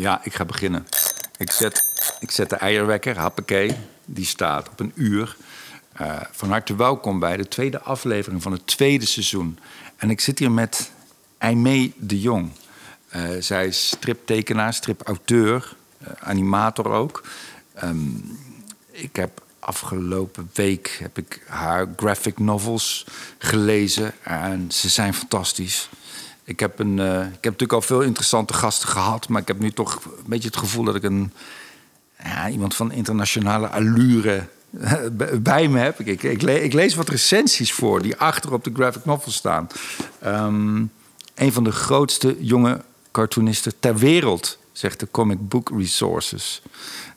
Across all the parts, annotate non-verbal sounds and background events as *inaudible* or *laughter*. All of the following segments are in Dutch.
Ja, ik ga beginnen. Ik zet, ik zet de eierwekker, happakee. Die staat op een uur. Uh, van harte welkom bij de tweede aflevering van het tweede seizoen. En ik zit hier met Aimee de Jong. Uh, zij is striptekenaar, stripauteur, uh, animator ook. Um, ik heb afgelopen week heb ik haar graphic novels gelezen en ze zijn fantastisch. Ik heb, een, uh, ik heb natuurlijk al veel interessante gasten gehad, maar ik heb nu toch een beetje het gevoel dat ik een, ja, iemand van internationale allure bij me heb. Ik, ik, ik, le ik, lees wat recensies voor die achter op de graphic novel staan. Um, een van de grootste jonge cartoonisten ter wereld, zegt de Comic Book Resources.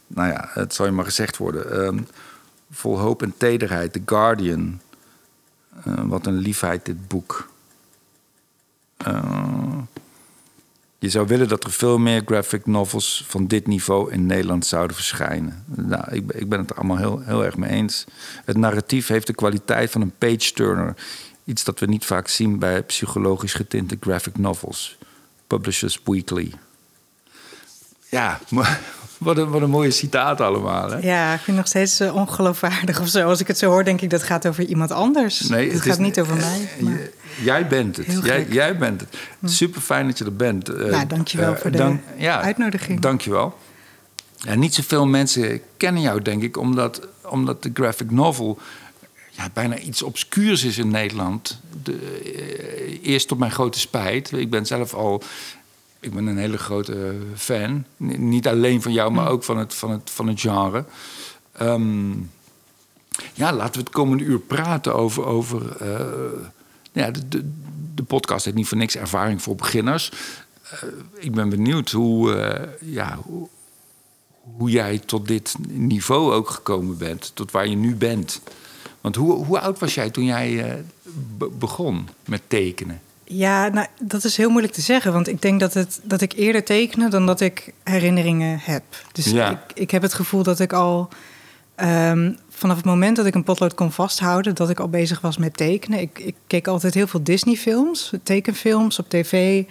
Nou ja, het zal je maar gezegd worden. Um, vol hoop en tederheid, The Guardian. Uh, wat een liefheid, dit boek. Uh, je zou willen dat er veel meer graphic novels van dit niveau in Nederland zouden verschijnen. Nou, ik, ik ben het er allemaal heel, heel erg mee eens. Het narratief heeft de kwaliteit van een page-turner. Iets dat we niet vaak zien bij psychologisch getinte graphic novels. Publishers Weekly. Ja, wat een, wat een mooie citaat allemaal. Hè? Ja, ik vind het nog steeds uh, ongeloofwaardig of zo. Als ik het zo hoor, denk ik dat gaat over iemand anders. Nee, het, het gaat is, niet over mij. Maar... Jij bent het. Jij, jij, bent het. Hm. Super fijn dat je er bent. Uh, nou, dankjewel uh, voor de dank, ja, uitnodiging. Dankjewel. Ja, niet zoveel mensen kennen jou, denk ik, omdat, omdat de graphic novel ja, bijna iets obscuurs is in Nederland. De, eerst tot mijn grote spijt. Ik ben zelf al ik ben een hele grote fan. Niet alleen van jou, maar ook van het, van het, van het genre. Um, ja, laten we het komende uur praten over. over uh, ja, de, de, de, podcast heeft niet voor niks ervaring voor beginners. Uh, ik ben benieuwd hoe, uh, ja, hoe, hoe, jij tot dit niveau ook gekomen bent, tot waar je nu bent. Want hoe, hoe oud was jij toen jij begon met tekenen? Ja, nou, dat is heel moeilijk te zeggen. Want ik denk dat, het, dat ik eerder tekenen dan dat ik herinneringen heb. Dus ik, ik heb het gevoel dat ik al um, vanaf het moment dat ik een potlood kon vasthouden, dat ik al bezig was met tekenen. Ik, ik keek altijd heel veel Disney-films, tekenfilms op tv.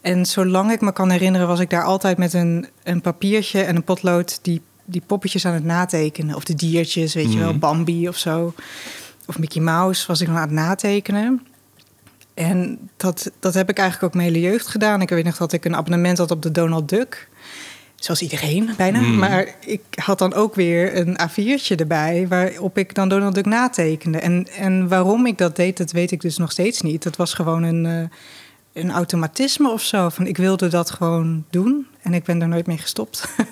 En zolang ik me kan herinneren, was ik daar altijd met een, een papiertje en een potlood die, die poppetjes aan het natekenen. Of de diertjes, weet je wel, mhm. Bambi of zo. Of Mickey Mouse was ik dan aan het natekenen. En dat, dat heb ik eigenlijk ook mijn hele jeugd gedaan. Ik weet nog dat ik een abonnement had op de Donald Duck. Zoals iedereen bijna. Mm. Maar ik had dan ook weer een A4'tje erbij... waarop ik dan Donald Duck natekende. En, en waarom ik dat deed, dat weet ik dus nog steeds niet. Dat was gewoon een, uh, een automatisme of zo. Van ik wilde dat gewoon doen. En ik ben er nooit mee gestopt. *laughs*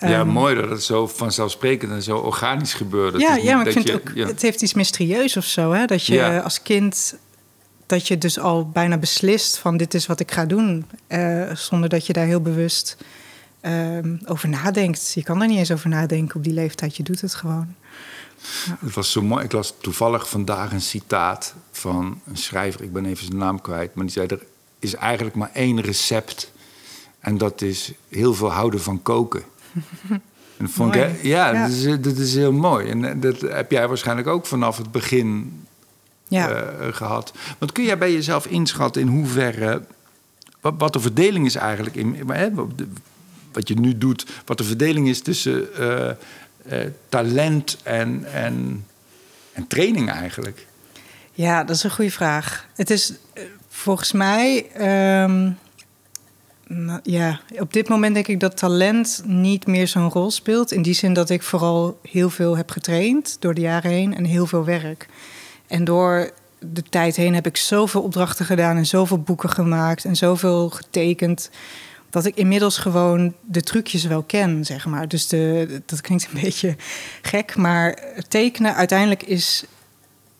Ja, um, mooi dat het zo vanzelfsprekend en zo organisch gebeurde. Ja, ja maar ik vind je, ook, ja. het heeft iets mysterieus of zo. Hè? Dat je ja. als kind dat je dus al bijna beslist van dit is wat ik ga doen. Uh, zonder dat je daar heel bewust uh, over nadenkt. Je kan er niet eens over nadenken op die leeftijd. Je doet het gewoon. Ja. Het was zo mooi. Ik las toevallig vandaag een citaat van een schrijver. Ik ben even zijn naam kwijt. Maar die zei: Er is eigenlijk maar één recept. En dat is heel veel houden van koken. *laughs* en vond ik, ja, ja. Dat, is, dat is heel mooi. En eh, dat heb jij waarschijnlijk ook vanaf het begin ja. uh, gehad. Want kun jij bij jezelf inschatten in hoeverre. Wat, wat de verdeling is eigenlijk in. Hè, wat je nu doet, wat de verdeling is tussen uh, uh, talent en, en, en training eigenlijk? Ja, dat is een goede vraag. Het is volgens mij. Um, nou, ja, op dit moment denk ik dat talent niet meer zo'n rol speelt. In die zin dat ik vooral heel veel heb getraind door de jaren heen en heel veel werk. En door de tijd heen heb ik zoveel opdrachten gedaan en zoveel boeken gemaakt en zoveel getekend. Dat ik inmiddels gewoon de trucjes wel ken, zeg maar. Dus de, dat klinkt een *laughs* beetje gek, maar tekenen uiteindelijk is,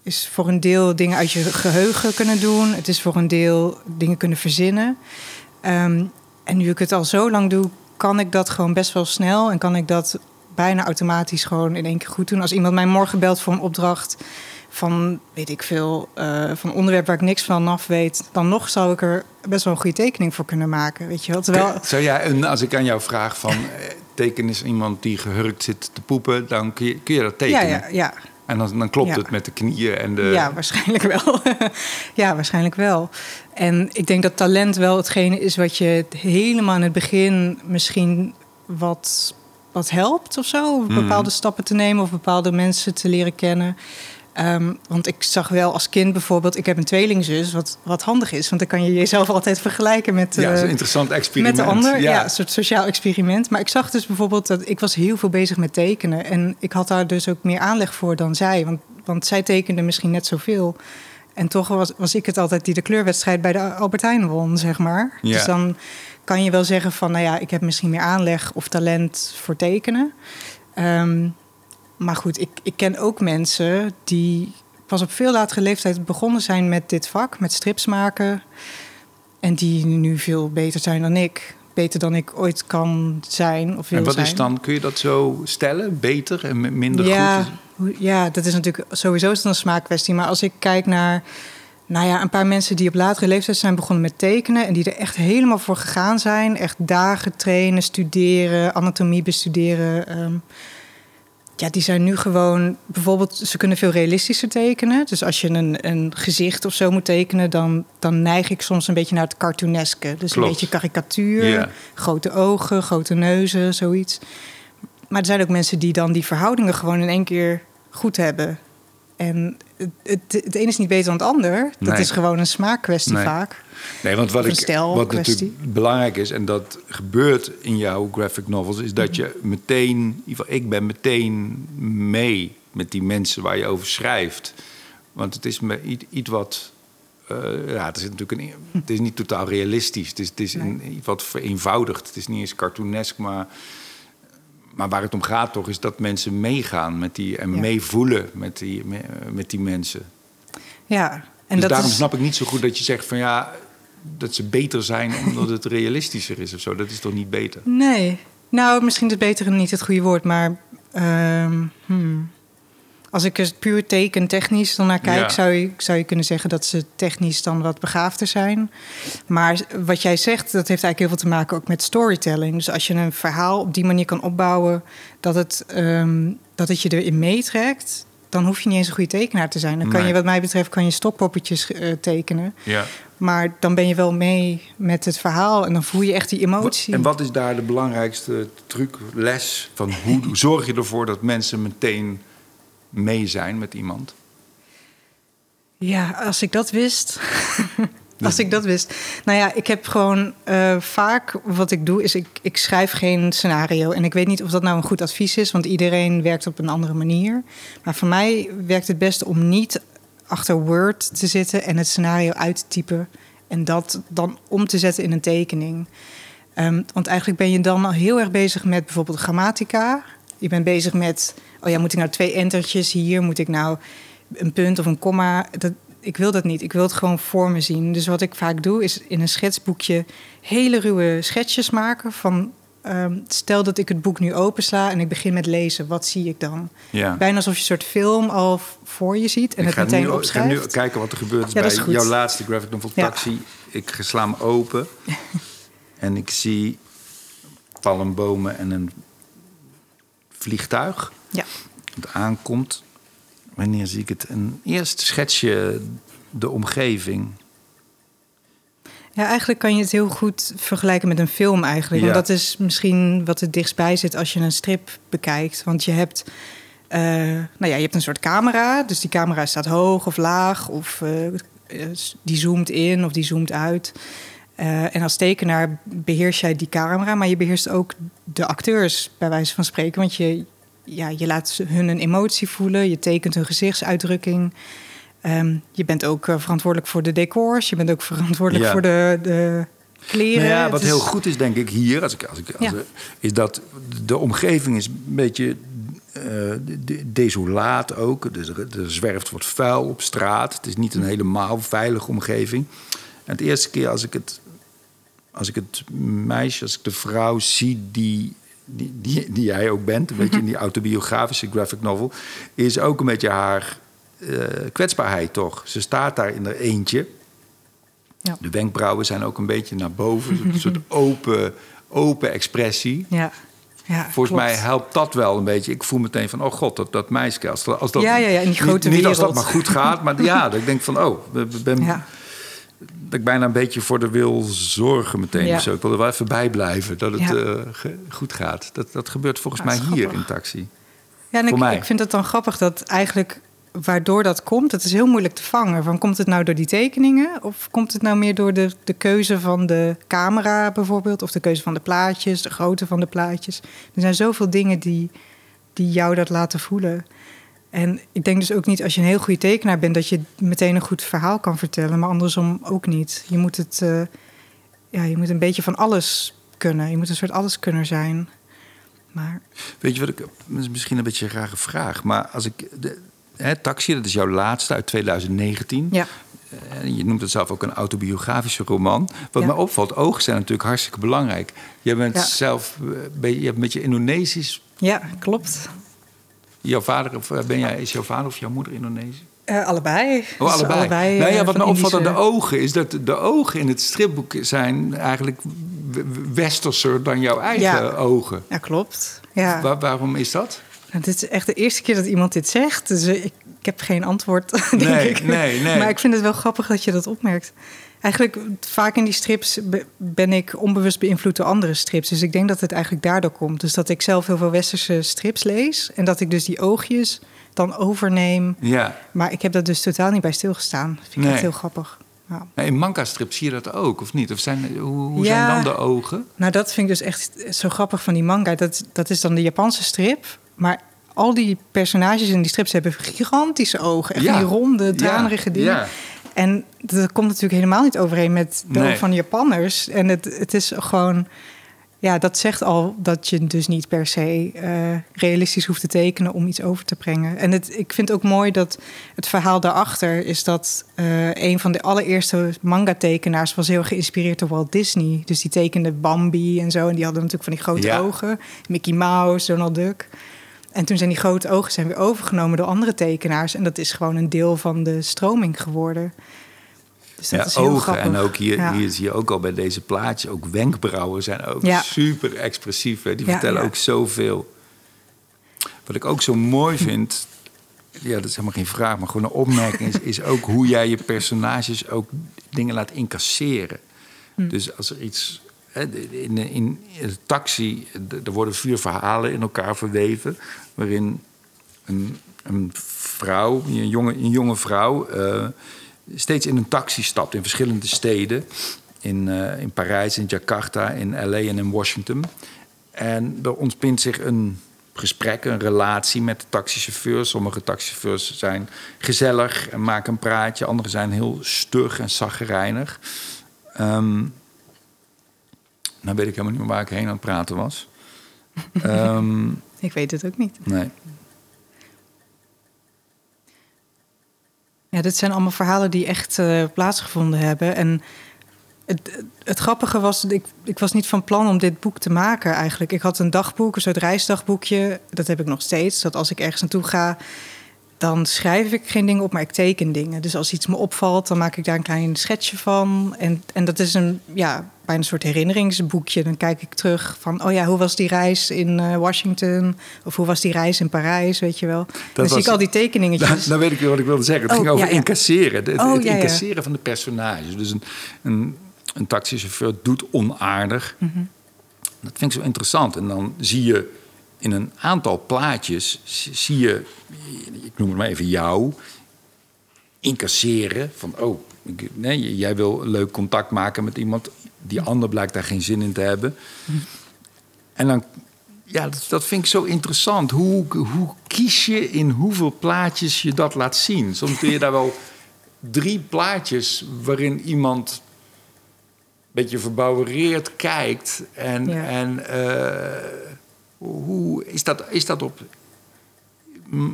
is voor een deel dingen uit je geheugen kunnen doen. Het is voor een deel dingen kunnen verzinnen. Um, en nu ik het al zo lang doe, kan ik dat gewoon best wel snel en kan ik dat bijna automatisch gewoon in één keer goed doen. Als iemand mij morgen belt voor een opdracht van, weet ik veel, uh, van onderwerp waar ik niks van af weet, dan nog zou ik er best wel een goede tekening voor kunnen maken. Weet je wel? Terwijl... Zou jij, als ik aan jou vraag van eh, teken is iemand die gehurkt zit te poepen, dan kun je, kun je dat tekenen? Ja, ja, ja. En dan, dan klopt Ja. het met de knieën en de... Ja, waarschijnlijk wel. *laughs* ja, waarschijnlijk wel. En ik denk dat talent wel hetgene is wat je helemaal in het begin misschien wat, wat helpt of zo. Om Mhm. bepaalde stappen te nemen of bepaalde mensen te leren kennen. Ehm, want ik zag wel als kind bijvoorbeeld, ik heb een tweelingzus, wat, wat handig is. Want dan kan je jezelf altijd vergelijken met, Ja, is eh, een interessant experiment. met de ander. Ja. Ja. een soort sociaal experiment. Maar ik zag dus bijvoorbeeld dat ik was heel veel bezig met tekenen. En ik had daar dus ook meer aanleg voor dan zij. Want, want zij tekende misschien net zoveel. En toch was, was ik het altijd die de kleurwedstrijd bij de Albert Heijn won, zeg maar. Ja. Dus dan kan je wel zeggen van, nou ja, ik heb misschien meer aanleg of talent voor tekenen. Ehm, maar goed, ik, ik ken ook mensen die pas op veel latere leeftijd begonnen zijn met dit vak, met strips maken. En die nu veel beter zijn dan ik. Beter dan ik ooit kan zijn of wil En wat zijn. is dan, kun je dat zo stellen? Beter en mi- minder ja, goed? ja, dat is natuurlijk sowieso is een smaakkwestie. Maar als ik kijk naar nou ja, een paar mensen die op latere leeftijd zijn begonnen met tekenen... en die er echt helemaal voor gegaan zijn. Echt dagen trainen, studeren, anatomie bestuderen. ehm, ja, die zijn nu gewoon... Bijvoorbeeld, ze kunnen veel realistischer tekenen. Dus als je een, een gezicht of zo moet tekenen... Dan, dan neig ik soms een beetje naar het cartooneske. Dus Klopt. een beetje karikatuur, grote ogen, grote neuzen, zoiets. Maar er zijn ook mensen die dan die verhoudingen gewoon in één keer goed hebben. En het, het, een is niet beter dan het ander. Dat Nee. is gewoon een smaakkwestie Nee. vaak. Nee, want wat, ik, wat natuurlijk belangrijk is, en dat gebeurt in jouw graphic novels, is dat je meteen, in ieder geval ik ben meteen mee met die mensen waar je over schrijft. Want het is me iets, iets wat. eh, ja, het is natuurlijk een, het is niet totaal realistisch. Het is, het is een, iets wat vereenvoudigd. Het is niet eens cartoonesk, maar. Maar waar het om gaat toch, is dat mensen meegaan met die, en Ja. meevoelen met die, me- met die mensen. Ja, en dus dat daarom is, snap ik niet zo goed dat je zegt van ja, dat ze beter zijn omdat het realistischer is of zo. Dat is toch niet beter? Nee. Nou, misschien is beter niet het goede woord, maar ehm, hmm. Als ik er puur tekentechnisch dan naar kijk, Ja. zou, je, zou je kunnen zeggen dat ze technisch dan wat begaafder zijn. Maar wat jij zegt, dat heeft eigenlijk heel veel te maken ook met storytelling. Dus als je een verhaal op die manier kan opbouwen dat het, ehm, dat het je erin meetrekt, dan hoef je niet eens een goede tekenaar te zijn. Dan kan Nee. je, wat mij betreft, kan je stokpoppetjes eh, tekenen. Ja. Maar dan ben je wel mee met het verhaal en dan voel je echt die emotie. En wat is daar de belangrijkste truc, les van hoe *laughs* zorg je ervoor dat mensen meteen mee zijn met iemand? Ja, als ik dat wist. *laughs* als ik dat wist. Nou ja, ik heb gewoon eh, vaak wat ik doe, is ik, ik schrijf geen scenario. En ik weet niet of dat nou een goed advies is, want iedereen werkt op een andere manier. Maar voor mij werkt het beste om niet achter Word te zitten en het scenario uit te typen. En dat dan om te zetten in een tekening. Ehm, want eigenlijk ben je dan al heel erg bezig met bijvoorbeeld grammatica. Je bent bezig met, oh ja, moet ik nou twee entertjes hier? Moet ik nou een punt of een komma? Dat, ik wil dat niet. Ik wil het gewoon voor me zien. Dus wat ik vaak doe, is in een schetsboekje hele ruwe schetsjes maken van... ehm, stel dat ik het boek nu opensla en ik begin met lezen. Wat zie ik dan? Ja. Bijna alsof je een soort film al voor je ziet en ik het meteen nu, ik ga opschrijft. nu kijken wat er gebeurt Ja, dat is bij jouw laatste graphic novel Ja. Taxi. Ik sla hem open *laughs* en ik zie palmbomen en een vliegtuig Ja. dat aankomt. Wanneer zie ik het? Een eerst schets je de omgeving. Ja, eigenlijk kan je het heel goed vergelijken met een film eigenlijk. Ja. Want dat is misschien wat het dichtstbij zit als je een strip bekijkt. Want je hebt, eh, nou ja, je hebt een soort camera. Dus die camera staat hoog of laag. Of eh, eh, die zoomt in of die zoomt uit. En als tekenaar beheers jij die camera. Maar je beheerst ook de acteurs, bij wijze van spreken. Want je, ja, je laat hun een emotie voelen. Je tekent hun gezichtsuitdrukking. Ehm, je bent ook eh, verantwoordelijk voor de decors. Je bent ook verantwoordelijk Ja. voor de, de kleren. Nou ja, wat is- heel goed is, denk ik, hier, als ik, als ik, als Ja. ik- is dat de omgeving is een beetje eh, de- de- desolaat ook. Dus er, er zwerft wat vuil op straat. Het is niet een helemaal veilige omgeving. En de eerste keer als ik het, als ik het meisje, als ik de vrouw zie die, die, die, die jij ook bent, een beetje in die autobiografische graphic novel, is ook een beetje haar eh, kwetsbaarheid toch. Ze staat daar in haar eentje. Ja. De wenkbrauwen zijn ook een beetje naar boven. Een soort open, open expressie. Ja. Ja, Volgens klopt. mij helpt dat wel een beetje. Ik voel meteen van, oh god, dat, dat meisje. Als dat, als dat, Ja, ja, ja, in die grote niet, niet als dat maar goed gaat, maar *laughs* ja, dat ik denk van, oh, we- we ben, Ja. Dat ik bijna een beetje voor de wil zorgen meteen. Ja. zo. Ik wil er wel even bij blijven dat het Ja. eh, ge- goed gaat. Dat, dat gebeurt volgens Ja, mij dat hier grappig. in taxi. Ja, en ik, mij. ik vind het dan grappig dat eigenlijk waardoor dat komt, het is heel moeilijk te vangen. Van, komt het nou door die tekeningen of komt het nou meer door de, de keuze van de camera bijvoorbeeld, of de keuze van de plaatjes, de grootte van de plaatjes? Er zijn zoveel dingen die, die jou dat laten voelen. En ik denk dus ook niet als je een heel goede tekenaar bent dat je meteen een goed verhaal kan vertellen, maar andersom ook niet. Je moet het, eh, ja, je moet een beetje van alles kunnen. Je moet een soort alleskunner zijn. Maar Weet je wat ik... misschien een beetje een rare vraag. Maar als ik... De, hè, Taxi, dat is jouw laatste uit 2019. ja. Eh, Je noemt het zelf ook een autobiografische roman. Wat Ja. me opvalt, ogen zijn natuurlijk hartstikke belangrijk. Je bent Ja. zelf... eh, je hebt een beetje Indonesisch... Ja, klopt. Jouw vader, of eh, ben jij, is jouw vader of jouw moeder Indonesisch? Eh, allebei. Oh, Dus allebei. nou ja, eh, wat me opvalt aan de ogen is dat de ogen in het stripboek zijn eigenlijk westerser dan jouw eigen Ja. ogen. Ja, klopt. Ja. Waar- waarom is dat? Nou, dit is echt de eerste keer dat iemand dit zegt. Dus ik, ik heb geen antwoord, *laughs* denk Nee, ik. nee, nee. Maar ik vind het wel grappig dat je dat opmerkt. Eigenlijk, vaak in die strips be- ben ik onbewust beïnvloed door andere strips. Dus ik denk dat het eigenlijk daardoor komt. Dus dat ik zelf heel veel westerse strips lees. En dat ik dus die oogjes dan overneem. Ja. Maar ik heb daar dus totaal niet bij stilgestaan. Dat vind ik Nee. echt heel grappig. Ja. In manga-strips zie je dat ook, of niet? Of zijn, hoe hoe Ja. zijn dan de ogen? Nou, dat vind ik dus echt zo grappig van die manga. Dat, dat is dan de Japanse strip. Maar al die personages in die strips hebben gigantische ogen. Echt Ja. die ronde, tranerige Ja, dingen. En dat komt natuurlijk helemaal niet overeen met de Nee. van de Japanners. En het, het is gewoon... Ja, dat zegt al dat je dus niet per se eh, realistisch hoeft te tekenen om iets over te brengen. En het, ik vind ook mooi dat het verhaal daarachter is dat eh, een van de allereerste manga-tekenaars was heel geïnspireerd door Walt Disney. Dus die tekende Bambi en zo. En die hadden natuurlijk van die grote Ja. ogen. Mickey Mouse, Donald Duck. En toen zijn die grote ogen zijn weer overgenomen door andere tekenaars. En dat is gewoon een deel van de stroming geworden. Dus dat Ja, is heel ogen. grappig. En ook hier, Ja. hier zie je ook al bij deze plaatjes, ook wenkbrauwen zijn ook Ja. super expressief. Hè? Die vertellen ook zoveel. Wat ik ook zo mooi vind, ja, dat is helemaal geen vraag, maar gewoon een opmerking, is, is ook hoe jij je personages ook dingen laat incasseren. Hm. Dus als er iets. In, in, in taxi, er worden vier verhalen in elkaar verweven. waarin een, een vrouw, een jonge, jonge vrouw. eh, steeds in een taxi stapt in verschillende steden. In, eh, in Parijs, in Jakarta, in LA en in Washington. En er ontspint zich een gesprek, een relatie met de taxichauffeurs. Sommige taxichauffeurs zijn gezellig en maken een praatje. Andere zijn heel stug en zaggerijnig. Ehm nou weet ik helemaal niet meer waar ik heen aan het praten was. *laughs* Ehm, Ik weet het ook niet. nee. Ja, dit zijn allemaal verhalen die echt eh, plaatsgevonden hebben. En het, het grappige was, ik, ik was niet van plan om dit boek te maken eigenlijk. Ik had een dagboek, een soort reisdagboekje. Dat heb ik nog steeds. Dat als ik ergens naartoe ga, dan schrijf ik geen dingen op, maar ik teken dingen. Dus als iets me opvalt, dan maak ik daar een klein schetsje van. En, en dat is een, ja, bijna een soort herinneringsboekje. Dan kijk ik terug van, oh ja, hoe was die reis in eh, Washington? Of hoe was die reis in Parijs, weet je wel. dan zie ik al die tekeningetjes. Nou, nou weet ik weer wat ik wilde zeggen. Het Oh, ging over ja, ja. incasseren. Het, Oh, het ja, incasseren van de personages. Dus een, een, een taxichauffeur doet onaardig. Mhm. Dat vind ik zo interessant. En dan zie je in een aantal plaatjes... zie je, ik noem het maar even jou... incasseren van... oh, nee, jij wil leuk contact maken met iemand... die ander blijkt daar geen zin in te hebben. En dan ja, dat, dat vind ik zo interessant. Hoe, hoe kies je in hoeveel plaatjes je dat laat zien? Soms kun je daar wel drie plaatjes waarin iemand een beetje verbouwereerd kijkt. En, Ja. en eh, hoe is dat, is dat op.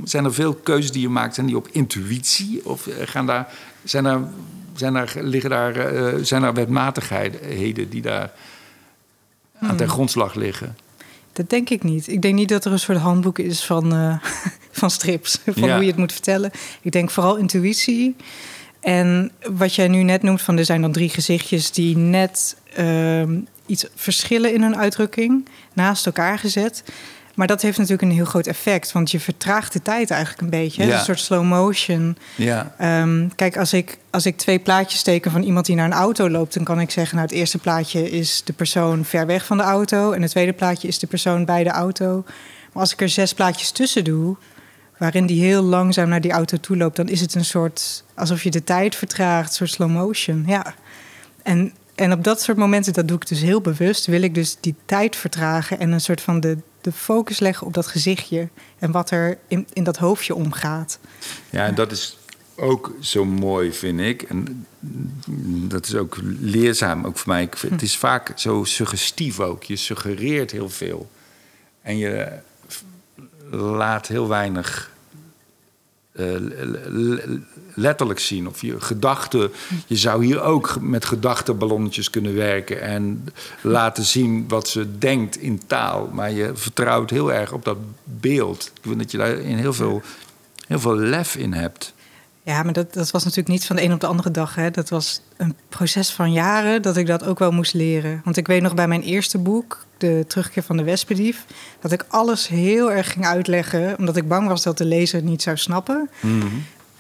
Zijn er veel keuzes die je maakt, zijn die op intuïtie? Of eh, gaan daar, zijn er, zijn er, liggen daar, eh, zijn er wetmatigheden die daar aan ten grondslag liggen? Dat denk ik niet. Ik denk niet dat er een soort handboek is van, eh, *laughs* van strips. Van Ja. hoe je het moet vertellen. Ik denk vooral intuïtie. En wat jij nu net noemt, van er zijn dan drie gezichtjes die net ehm, iets verschillen in hun uitdrukking, naast elkaar gezet. Maar dat heeft natuurlijk een heel groot effect, want je vertraagt de tijd eigenlijk een beetje. Ja. Een soort slow motion. Ja. Ehm, kijk, als ik, als ik twee plaatjes teken van iemand die naar een auto loopt, dan kan ik zeggen: Nou, het eerste plaatje is de persoon ver weg van de auto. En het tweede plaatje is de persoon bij de auto. Maar als ik er zes plaatjes tussen doe, waarin die heel langzaam naar die auto toe loopt, dan is het een soort alsof je de tijd vertraagt, een soort slow motion. Ja. En, en op dat soort momenten, dat doe ik dus heel bewust, wil ik dus die tijd vertragen en een soort van de, de focus leggen op dat gezichtje en wat er in, in dat hoofdje omgaat. Ja, en dat is ook zo mooi, vind ik. En dat is ook leerzaam, ook voor mij. Vind- Het is vaak zo suggestief ook. Je suggereert heel veel. En je laat heel weinig eh, letterlijk zien. Of je gedachten... Je zou hier ook met gedachtenballonnetjes kunnen werken... en laten zien wat ze denkt in taal. Maar je vertrouwt heel erg op dat beeld. Ik vind dat je daar in heel veel, heel veel lef in hebt. Ja, maar dat, dat was natuurlijk niet van de een op de andere dag. Hè. Dat was een proces van jaren dat ik dat ook wel moest leren. Want ik weet nog bij mijn eerste boek, De Terugkeer van de Wespedief... dat ik alles heel erg ging uitleggen... omdat ik bang was dat de lezer het niet zou snappen.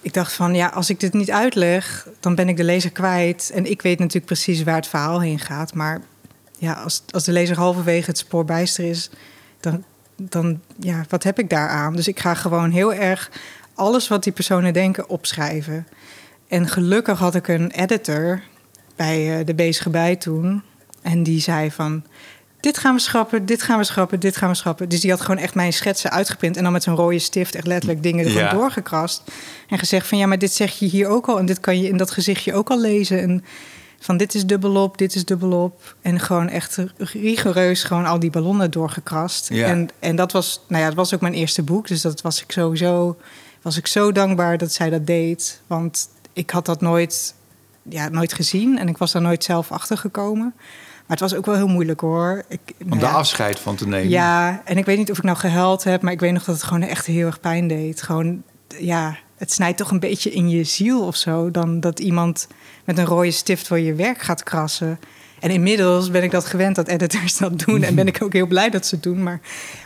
Ik dacht van, ja, als ik dit niet uitleg... dan ben ik de lezer kwijt. En ik weet natuurlijk precies waar het verhaal heen gaat. Maar ja, als, als de lezer halverwege het spoor bijster is... dan, dan ja, wat heb ik daaraan? Dus ik ga gewoon heel erg alles wat die personen denken opschrijven. En gelukkig had ik een editor bij eh, de Bezige Bij toen. En die zei van, dit gaan we schrappen, dit gaan we schrappen, dit gaan we schrappen. Dus die had gewoon echt mijn schetsen uitgeprint... en dan met zo'n rode stift echt letterlijk dingen ervan Ja. doorgekrast. En gezegd van, ja, maar dit zeg je hier ook al... en dit kan je in dat gezichtje ook al lezen. En van, dit is dubbelop, dit is dubbelop. En gewoon echt rigoureus gewoon al die ballonnen doorgekrast. Ja. En, en dat was, nou ja, dat was ook mijn eerste boek. Dus dat was ik sowieso, was ik zo dankbaar dat zij dat deed. Want ik had dat nooit, ja, nooit gezien en ik was daar nooit zelf achter gekomen. Maar het was ook wel heel moeilijk hoor. Ik, Om nou daar ja, afscheid van te nemen. ja, en ik weet niet of ik nou gehuild heb, maar ik weet nog dat het gewoon echt heel erg pijn deed. Gewoon, ja, het snijdt toch een beetje in je ziel of zo. Dan dat iemand met een rode stift voor je werk gaat krassen. En inmiddels ben ik dat gewend dat editors dat doen. En ben ik ook heel blij dat ze het doen. Maar,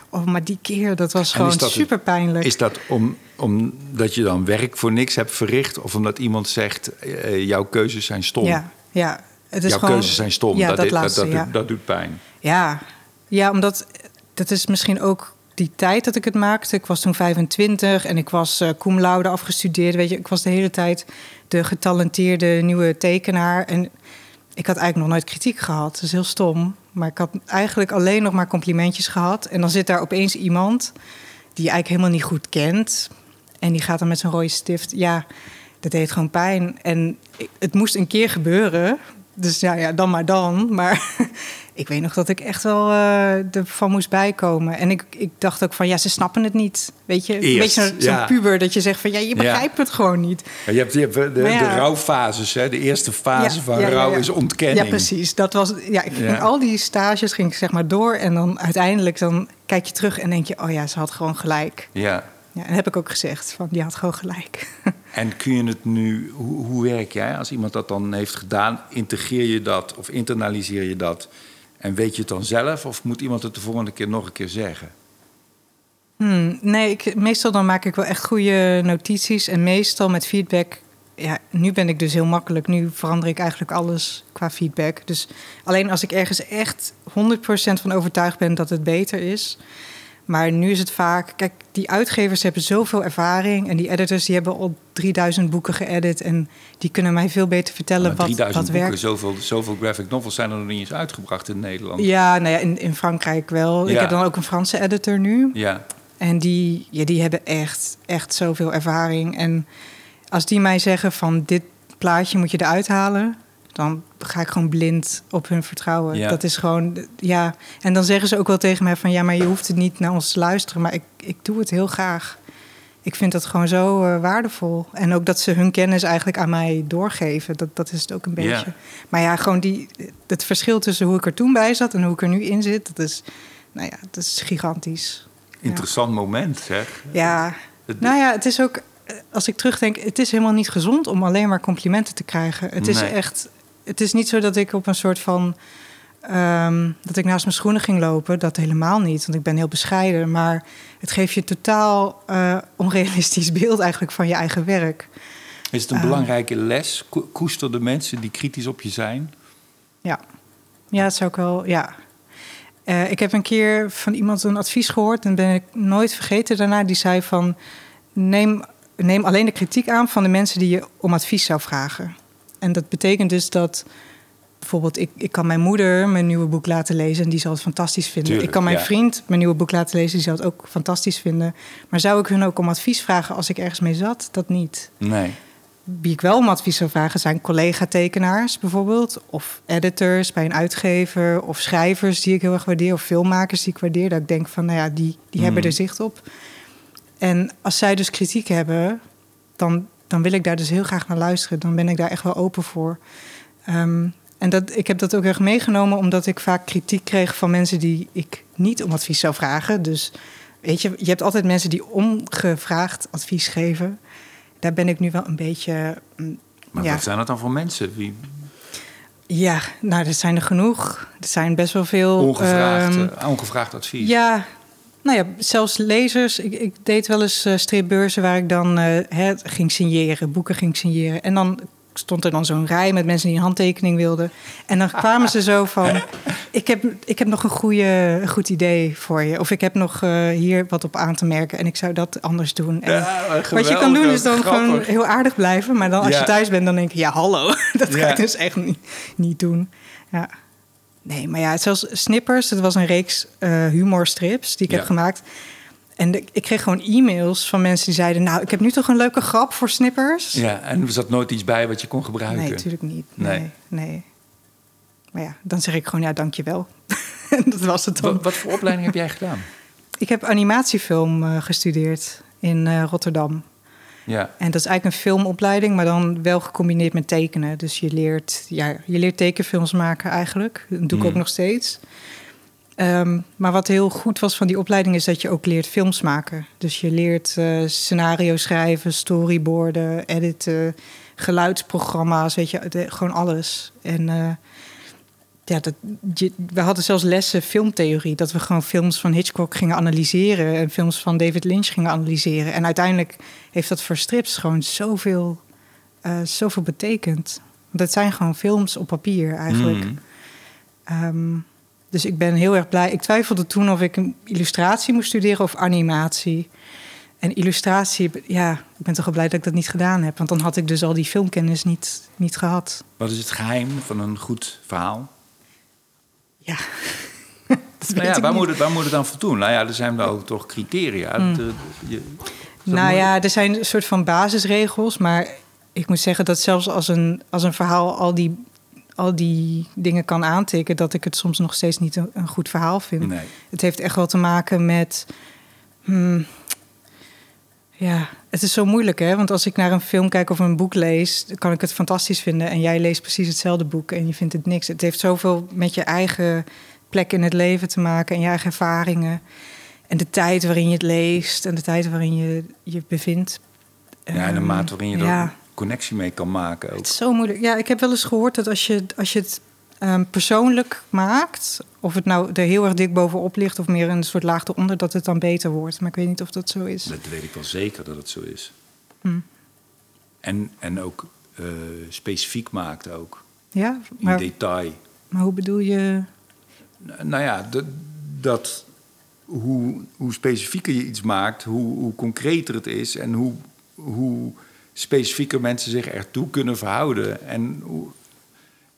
oh, maar die keer, dat was gewoon super pijnlijk. Is dat om, omdat je dan werk voor niks hebt verricht? Of omdat iemand zegt, eh, jouw keuzes zijn stom? Ja, ja. Het is jouw gewoon, keuzes zijn stom. Ja, dat, dat, dit- dat, laatste, dat, ja. doet, dat doet pijn. Ja, ja omdat dat is misschien ook die tijd dat ik het maakte. Ik was toen 25 en ik was eh cum laude afgestudeerd. Weet je, ik was de hele tijd de getalenteerde nieuwe tekenaar. En ik had eigenlijk nog nooit kritiek gehad. Dat is heel stom. Maar ik had eigenlijk alleen nog maar complimentjes gehad. En dan zit daar opeens iemand die je eigenlijk helemaal niet goed kent. En die gaat dan met zo'n rode stift. Ja, dat deed gewoon pijn. En het moest een keer gebeuren. Dus ja, ja dan maar dan. Maar *laughs* ik weet nog dat ik echt wel eh, ervan moest bijkomen. En ik, ik dacht ook van, ja, ze snappen het niet. Weet je, een beetje zo'n ja. puber dat je zegt van, ja, je begrijpt het gewoon niet. Ja, je hebt, je hebt de, de, ja. rouwfases. Hè? De eerste fase van rouw is ontkenning. Ja, precies. Dat was, ja, ik ging al die stages ging ik zeg maar door. En dan uiteindelijk dan kijk je terug en denk je, oh ja, ze had gewoon gelijk. Ja. Ja, en heb ik ook gezegd, van die had gewoon gelijk. *laughs* En kun je het nu, hoe, hoe werk jij als iemand dat dan heeft gedaan? Integreer je dat of internaliseer je dat? En weet je het dan zelf? Of moet iemand het de volgende keer nog een keer zeggen? Hmm, nee, ik, meestal dan maak ik wel echt goede notities. En meestal met feedback. Ja, nu ben ik dus heel makkelijk. Nu verander ik eigenlijk alles qua feedback. Dus alleen als ik ergens echt 100% van overtuigd ben dat het beter is. Maar nu is het vaak. Kijk, die uitgevers hebben zoveel ervaring. En die editors die hebben al 3000 boeken geëdit. En die kunnen mij veel beter vertellen Maar wat, 3000 wat boeken, werkt. zoveel, zoveel graphic novels zijn er nog niet eens uitgebracht in Nederland. Ja, nou ja, in, in Frankrijk wel. Ik heb dan ook een Franse editor nu. Ja. En die, ja, die hebben echt, echt zoveel ervaring. En als die mij zeggen van dit plaatje moet je eruit halen... dan ga ik gewoon blind op hun vertrouwen. Ja. Dat is gewoon, ja. En dan zeggen ze ook wel tegen mij van... ja, maar je hoeft het niet naar ons te luisteren. Maar ik, ik doe het heel graag. Ik vind dat gewoon zo eh, waardevol. En ook dat ze hun kennis eigenlijk aan mij doorgeven. Dat, dat is het ook een beetje. Ja. Maar ja, gewoon die, het verschil tussen hoe ik er toen bij zat... en hoe ik er nu in zit, dat is, nou ja, dat is gigantisch. Interessant moment, zeg. Ja, nou ja, het is ook. als ik terugdenk, het is helemaal niet gezond om alleen maar complimenten te krijgen. Het is echt, het is niet zo dat ik op een soort van, ehm, dat ik naast mijn schoenen ging lopen. Dat helemaal niet, want ik ben heel bescheiden. Maar het geeft je totaal eh, onrealistisch *laughs* beeld eigenlijk van je eigen werk. Is het een Ah. belangrijke les? Ko- Koester de mensen die kritisch op je zijn? Ja, ja dat zou ik wel, ja. Eh, ik heb een keer van iemand een advies gehoord en ben ik nooit vergeten daarna. Die zei van, neem, neem alleen de kritiek aan van de mensen die je om advies zou vragen. En dat betekent dus dat bijvoorbeeld ik, ik kan mijn moeder mijn nieuwe boek laten lezen en die zal het fantastisch vinden. Tuurlijk, ik kan mijn ja. vriend mijn nieuwe boek laten lezen, die zal het ook fantastisch vinden. Maar zou ik hun ook om advies vragen als ik ergens mee zat? Dat niet. Nee. Wie ik wel om advies zou vragen zijn collega-tekenaars bijvoorbeeld. Of editors bij een uitgever. Of schrijvers die ik heel erg waardeer. Of filmmakers die ik waardeer. Dat ik denk van, nou ja, die, die hebben Mm. er zicht op. En als zij dus kritiek hebben, dan, dan wil ik daar dus heel graag naar luisteren. Dan ben ik daar echt wel open voor. Ehm, en dat, ik heb dat ook erg meegenomen omdat ik vaak kritiek kreeg van mensen die ik niet om advies zou vragen. Dus weet je, je hebt altijd mensen die ongevraagd advies geven. Daar ben ik nu wel een beetje. mm, Maar ja. wat zijn dat dan voor mensen? Wie, Ja, nou, er zijn er genoeg. Er zijn best wel veel. ongevraagd, ehm, eh, ongevraagd advies? ja, nou ja, zelfs lezers. Ik, ik deed wel eens eh, stripbeurzen waar ik dan eh, ging signeren, boeken ging signeren. En dan stond er dan zo'n rij met mensen die een handtekening wilden. En dan kwamen ze zo van: ik heb, ik heb nog een, goede, een goed idee voor je. Of ik heb nog eh, hier wat op aan te merken en ik zou dat anders doen. En Ja, wat je kan doen is dan gewoon heel aardig blijven. Maar dan als Ja. je thuis bent, dan denk je: ja, hallo. *laughs* Dat ga Ja. ik dus echt niet, niet doen. Ja. Nee, maar ja, zelfs Snippers, dat was een reeks eh, humorstrips die ik Ja. heb gemaakt. En de- ik kreeg gewoon e-mails van mensen die zeiden... nou, ik heb nu toch een leuke grap voor Snippers? Ja, en er zat nooit iets bij wat je kon gebruiken. nee, natuurlijk niet. Nee. Nee, nee. Maar ja, dan zeg ik gewoon ja, dankjewel. *laughs* Dat was het dan. Wat, wat voor opleiding heb jij gedaan? Ik heb animatiefilm eh, gestudeerd in eh, Rotterdam. Ja, En dat is eigenlijk een filmopleiding, maar dan wel gecombineerd met tekenen. Dus je leert, ja, je leert tekenfilms maken eigenlijk. Dat doe ik Mm. ook nog steeds. Ehm, maar wat heel goed was van die opleiding is dat je ook leert films maken. Dus je leert eh, scenario schrijven, storyboarden, editen, geluidsprogramma's, weet je, de- gewoon alles. En eh, ja, dat, je, we hadden zelfs lessen filmtheorie. Dat we gewoon films van Hitchcock gingen analyseren. En films van David Lynch gingen analyseren. En uiteindelijk heeft dat voor strips gewoon zoveel, eh, zoveel betekend. Want het zijn gewoon films op papier eigenlijk. Mm. Ehm, dus ik ben heel erg blij. Ik twijfelde toen of ik een illustratie moest studeren of animatie. En illustratie, ja, ik ben toch wel blij dat ik dat niet gedaan heb. Want dan had ik dus al die filmkennis niet, niet gehad. Wat is het geheim van een goed verhaal? Ja, *laughs* Nou ja, waar, moet het, waar moet het dan voor doen? Nou ja, er zijn wel toch criteria. Hmm. Dat, eh, je- is dat Nou ja, er zijn een soort van basisregels. Maar ik moet zeggen dat zelfs als een, als een verhaal al die, al die dingen kan aantikken... dat ik het soms nog steeds niet een, een goed verhaal vind. Nee. Het heeft echt wel te maken met... hmm, ja, het is zo moeilijk, hè? Want als ik naar een film kijk of een boek lees... dan kan ik het fantastisch vinden. En jij leest precies hetzelfde boek en je vindt het niks. Het heeft zoveel met je eigen plek in het leven te maken... en je eigen ervaringen. En de tijd waarin je het leest en de tijd waarin je je bevindt. Ja, en de Ehm, mate waarin je ja. er connectie mee kan maken ook. Het is zo moeilijk. Ja, ik heb wel eens gehoord dat als je, als je het ehm, persoonlijk maakt, of het nou er heel erg dik bovenop ligt of meer een soort laag eronder, dat het dan beter wordt. Maar ik weet niet of dat zo is. Dat weet ik wel zeker dat het zo is. Hmm. En, en ook eh, specifiek maakt ook. Ja, In maar, detail. maar hoe bedoel je? Nou ja, dat, dat hoe, hoe specifieker je iets maakt, hoe, hoe concreter het is en hoe, hoe specifieker mensen zich ertoe kunnen verhouden. En hoe,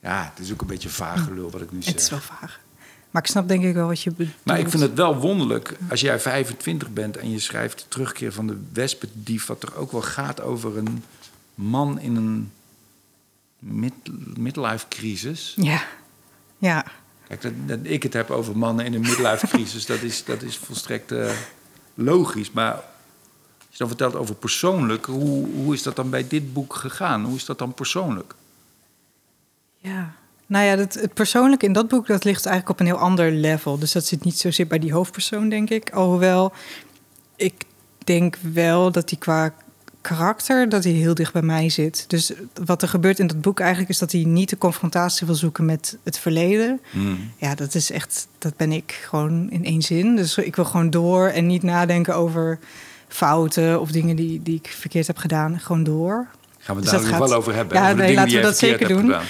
ja, het is ook een beetje vaag gelul wat ik nu zeg. Het is wel vaag. Maar ik snap denk ik wel wat je bedoelt. Maar ik vind het wel wonderlijk als jij 25 bent en je schrijft de terugkeer van de wespendief, wat er ook wel gaat over een man in een mid, midlife crisis. Ja, ja. Kijk, dat, dat ik het heb over mannen in een midlife crisis, *laughs* dat is, dat is volstrekt eh, logisch. Maar als je dan vertelt over persoonlijk, hoe, hoe is dat dan bij dit boek gegaan? Hoe is dat dan persoonlijk? Ja. Nou ja, het, het persoonlijke in dat boek dat ligt eigenlijk op een heel ander level. Dus dat zit niet zozeer bij die hoofdpersoon, denk ik. Alhoewel, ik denk wel dat hij qua karakter dat hij heel dicht bij mij zit. Dus wat er gebeurt in dat boek eigenlijk is dat hij niet de confrontatie wil zoeken met het verleden. Hmm. Ja, dat is echt, dat ben ik gewoon in één zin. Dus ik wil gewoon door en niet nadenken over fouten of dingen die, die ik verkeerd heb gedaan. Gewoon door. Gaan we Dus daar gaat- wel over hebben. Ja, over nee, laten die we dat zeker doen. gedaan.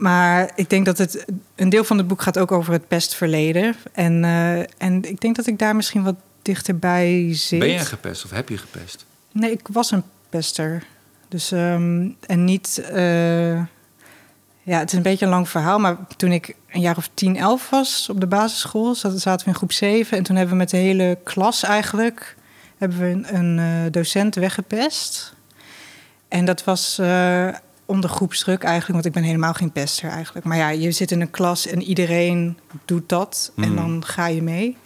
Maar ik denk dat het een deel van het boek gaat ook over het pestverleden. En, eh, en ik denk dat ik daar misschien wat dichterbij zit. Ben je gepest of heb je gepest? Nee, ik was een pester. Dus, ehm, en niet... eh, ja, het is een beetje een lang verhaal. Maar toen ik een jaar of 10, 11 was op de basisschool... zat- zaten we in groep 7. En toen hebben we met de hele klas eigenlijk... hebben we een, een eh, docent weggepest. En dat was onder groepsdruk eigenlijk. Want ik ben helemaal geen pester eigenlijk. Maar ja, je zit in een klas en iedereen doet dat. En Mm. dan ga je mee.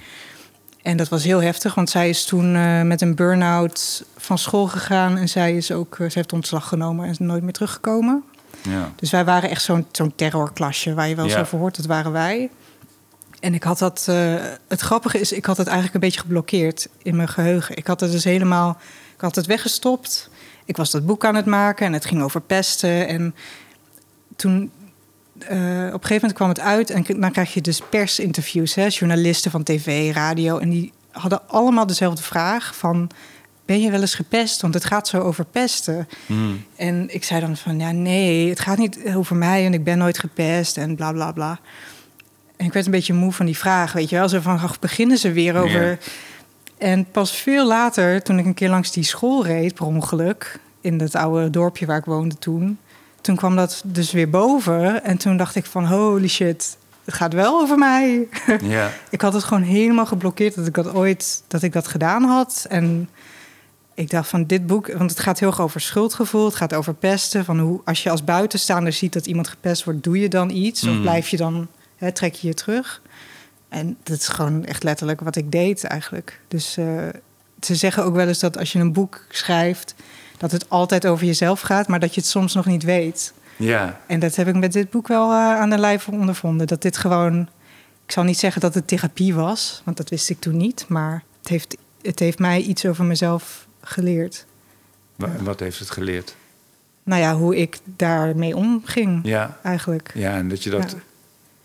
En dat was heel heftig, want zij is toen eh, met een burn-out van school gegaan. En zij is ook, eh, ze heeft ontslag genomen en is nooit meer teruggekomen. Ja. Dus wij waren echt zo'n zo'n terrorklasje waar je wel eens Ja. over hoort. Dat waren wij. En ik had dat. eh, het grappige is, ik had het eigenlijk een beetje geblokkeerd in mijn geheugen. Ik had het dus helemaal. Ik had het weggestopt. Ik was dat boek aan het maken en het ging over pesten. En toen. eh, op een gegeven moment kwam het uit en dan krijg je dus persinterviews, hè, journalisten van tv, radio. En die hadden allemaal dezelfde vraag van... ben je wel eens gepest? Want het gaat zo over pesten. Hmm. En ik zei dan van, ja, nee, het gaat niet over mij en ik ben nooit gepest en bla bla bla. En ik werd een beetje moe van die vraag, weet je wel. Zo van, beginnen ze weer over... En pas veel later, toen ik een keer langs die school reed, per ongeluk... in dat oude dorpje waar ik woonde toen... toen kwam dat dus weer boven. En toen dacht ik van, holy shit, het gaat wel over mij. *laughs* Ja. ik had het gewoon helemaal geblokkeerd dat ik dat ooit dat ik dat gedaan had. En ik dacht van dit boek, want het gaat heel erg over schuldgevoel, het gaat over pesten. Van hoe als je als buitenstaander ziet dat iemand gepest wordt, doe je dan iets of Mm. blijf je dan hè, trek je je terug? En dat is gewoon echt letterlijk wat ik deed eigenlijk. Dus eh, ze zeggen ook wel eens dat als je een boek schrijft, dat het altijd over jezelf gaat, maar dat je het soms nog niet weet. ja. En dat heb ik met dit boek wel eh, aan de lijf ondervonden. Dat dit gewoon. Ik zal niet zeggen dat het therapie was, want dat wist ik toen niet. Maar het heeft, het heeft mij iets over mezelf geleerd. En wat heeft het geleerd? Nou ja, hoe ik daarmee omging, Ja. eigenlijk. Ja, en dat je dat Ja.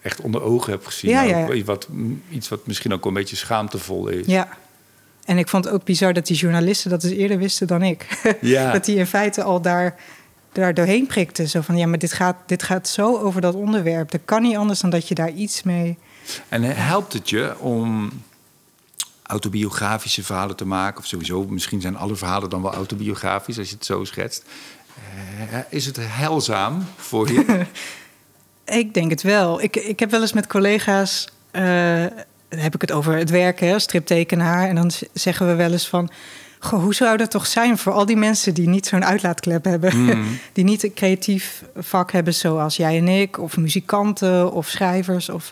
Echt onder ogen hebt gezien. Ja, ja. Wat, iets wat misschien ook een beetje schaamtevol is. Ja. En ik vond het ook bizar dat die journalisten dat dus eerder wisten dan ik. *laughs* Ja. dat die in feite al daar, daar doorheen prikten. Zo van, ja, maar dit gaat, dit gaat zo over dat onderwerp. Dat kan niet anders dan dat je daar iets mee... En helpt het je om autobiografische verhalen te maken? Of sowieso, misschien zijn alle verhalen dan wel autobiografisch als je het zo schetst. Eh, is het heilzaam voor je? *laughs* Ik denk het wel. Ik, ik heb wel eens met collega's. eh, heb ik het over het werken, striptekenaar. En dan zeggen we wel eens van. Goh, hoe zou dat toch zijn voor al die mensen die niet zo'n uitlaatklep hebben? Mm. *laughs* die niet een creatief vak hebben zoals jij en ik, of muzikanten of schrijvers. Of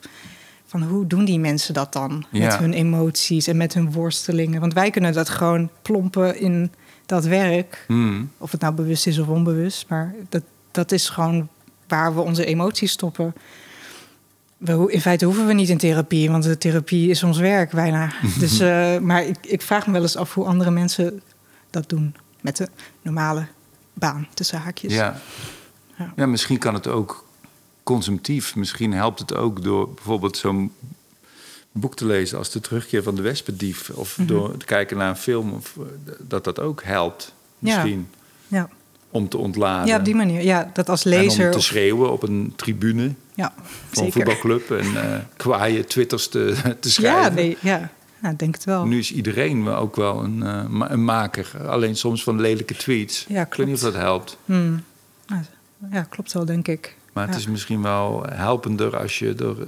van hoe doen die mensen dat dan met hun emoties en met hun worstelingen? Want wij kunnen dat gewoon plompen in dat werk. Hmm. Of het nou bewust is of onbewust. Maar dat, dat is gewoon waar we onze emoties stoppen. We, in feite hoeven we niet in therapie, want de therapie is ons werk bijna. *laughs* dus, eh, maar ik, ik vraag me wel eens af hoe andere mensen dat doen. Met de normale baan, tussen haakjes. Ja. Ja. ja, misschien kan het ook consumptief. Misschien helpt het ook door bijvoorbeeld zo'n boek te lezen als De Terugkeer van de Wespendief. Of Mhm. door te kijken naar een film. Of, eh, dat dat ook helpt. Ja. Misschien. Ja. Om te ontladen. ja, op die manier. Ja, dat als En lezer... om te schreeuwen op een tribune ja, van een voetbalclub. En eh kwaaie twitters te, *laughs* te schrijven. Ja, nee, ja. ja, ik denk het wel. Nu is iedereen ook wel een, eh, een maker. Alleen soms van lelijke tweets. Ja, Ik weet niet of dat helpt. Hmm. Ja, Ja, klopt wel, denk ik. Maar het Ja. is misschien wel helpender als je er.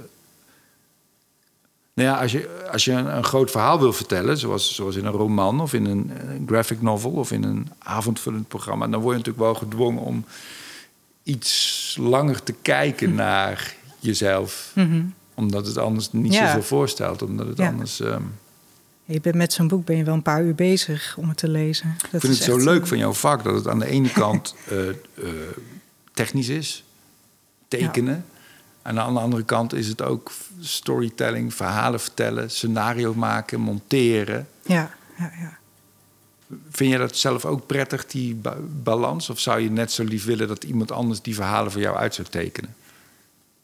Nou ja, als je, als je een, een groot verhaal wil vertellen, zoals, zoals in een roman of in een, eh, graphic novel of in een avondvullend programma, dan word je natuurlijk wel gedwongen om iets langer te kijken naar jezelf. Mhm. Omdat het anders niet Ja. zoveel voorstelt. Omdat het Ja. anders. ehm, Je bent met zo'n boek ben je wel een paar uur bezig om het te lezen. Dat ik vind het zo echt, leuk eh, van jouw vak dat het aan de ene *laughs* kant eh, technisch is, tekenen. En aan de andere kant is het ook storytelling, verhalen vertellen, scenario maken, monteren. Ja, ja, ja. Vind je dat zelf ook prettig, die ba- balans? Of zou je net zo lief willen dat iemand anders die verhalen voor jou uit zou tekenen?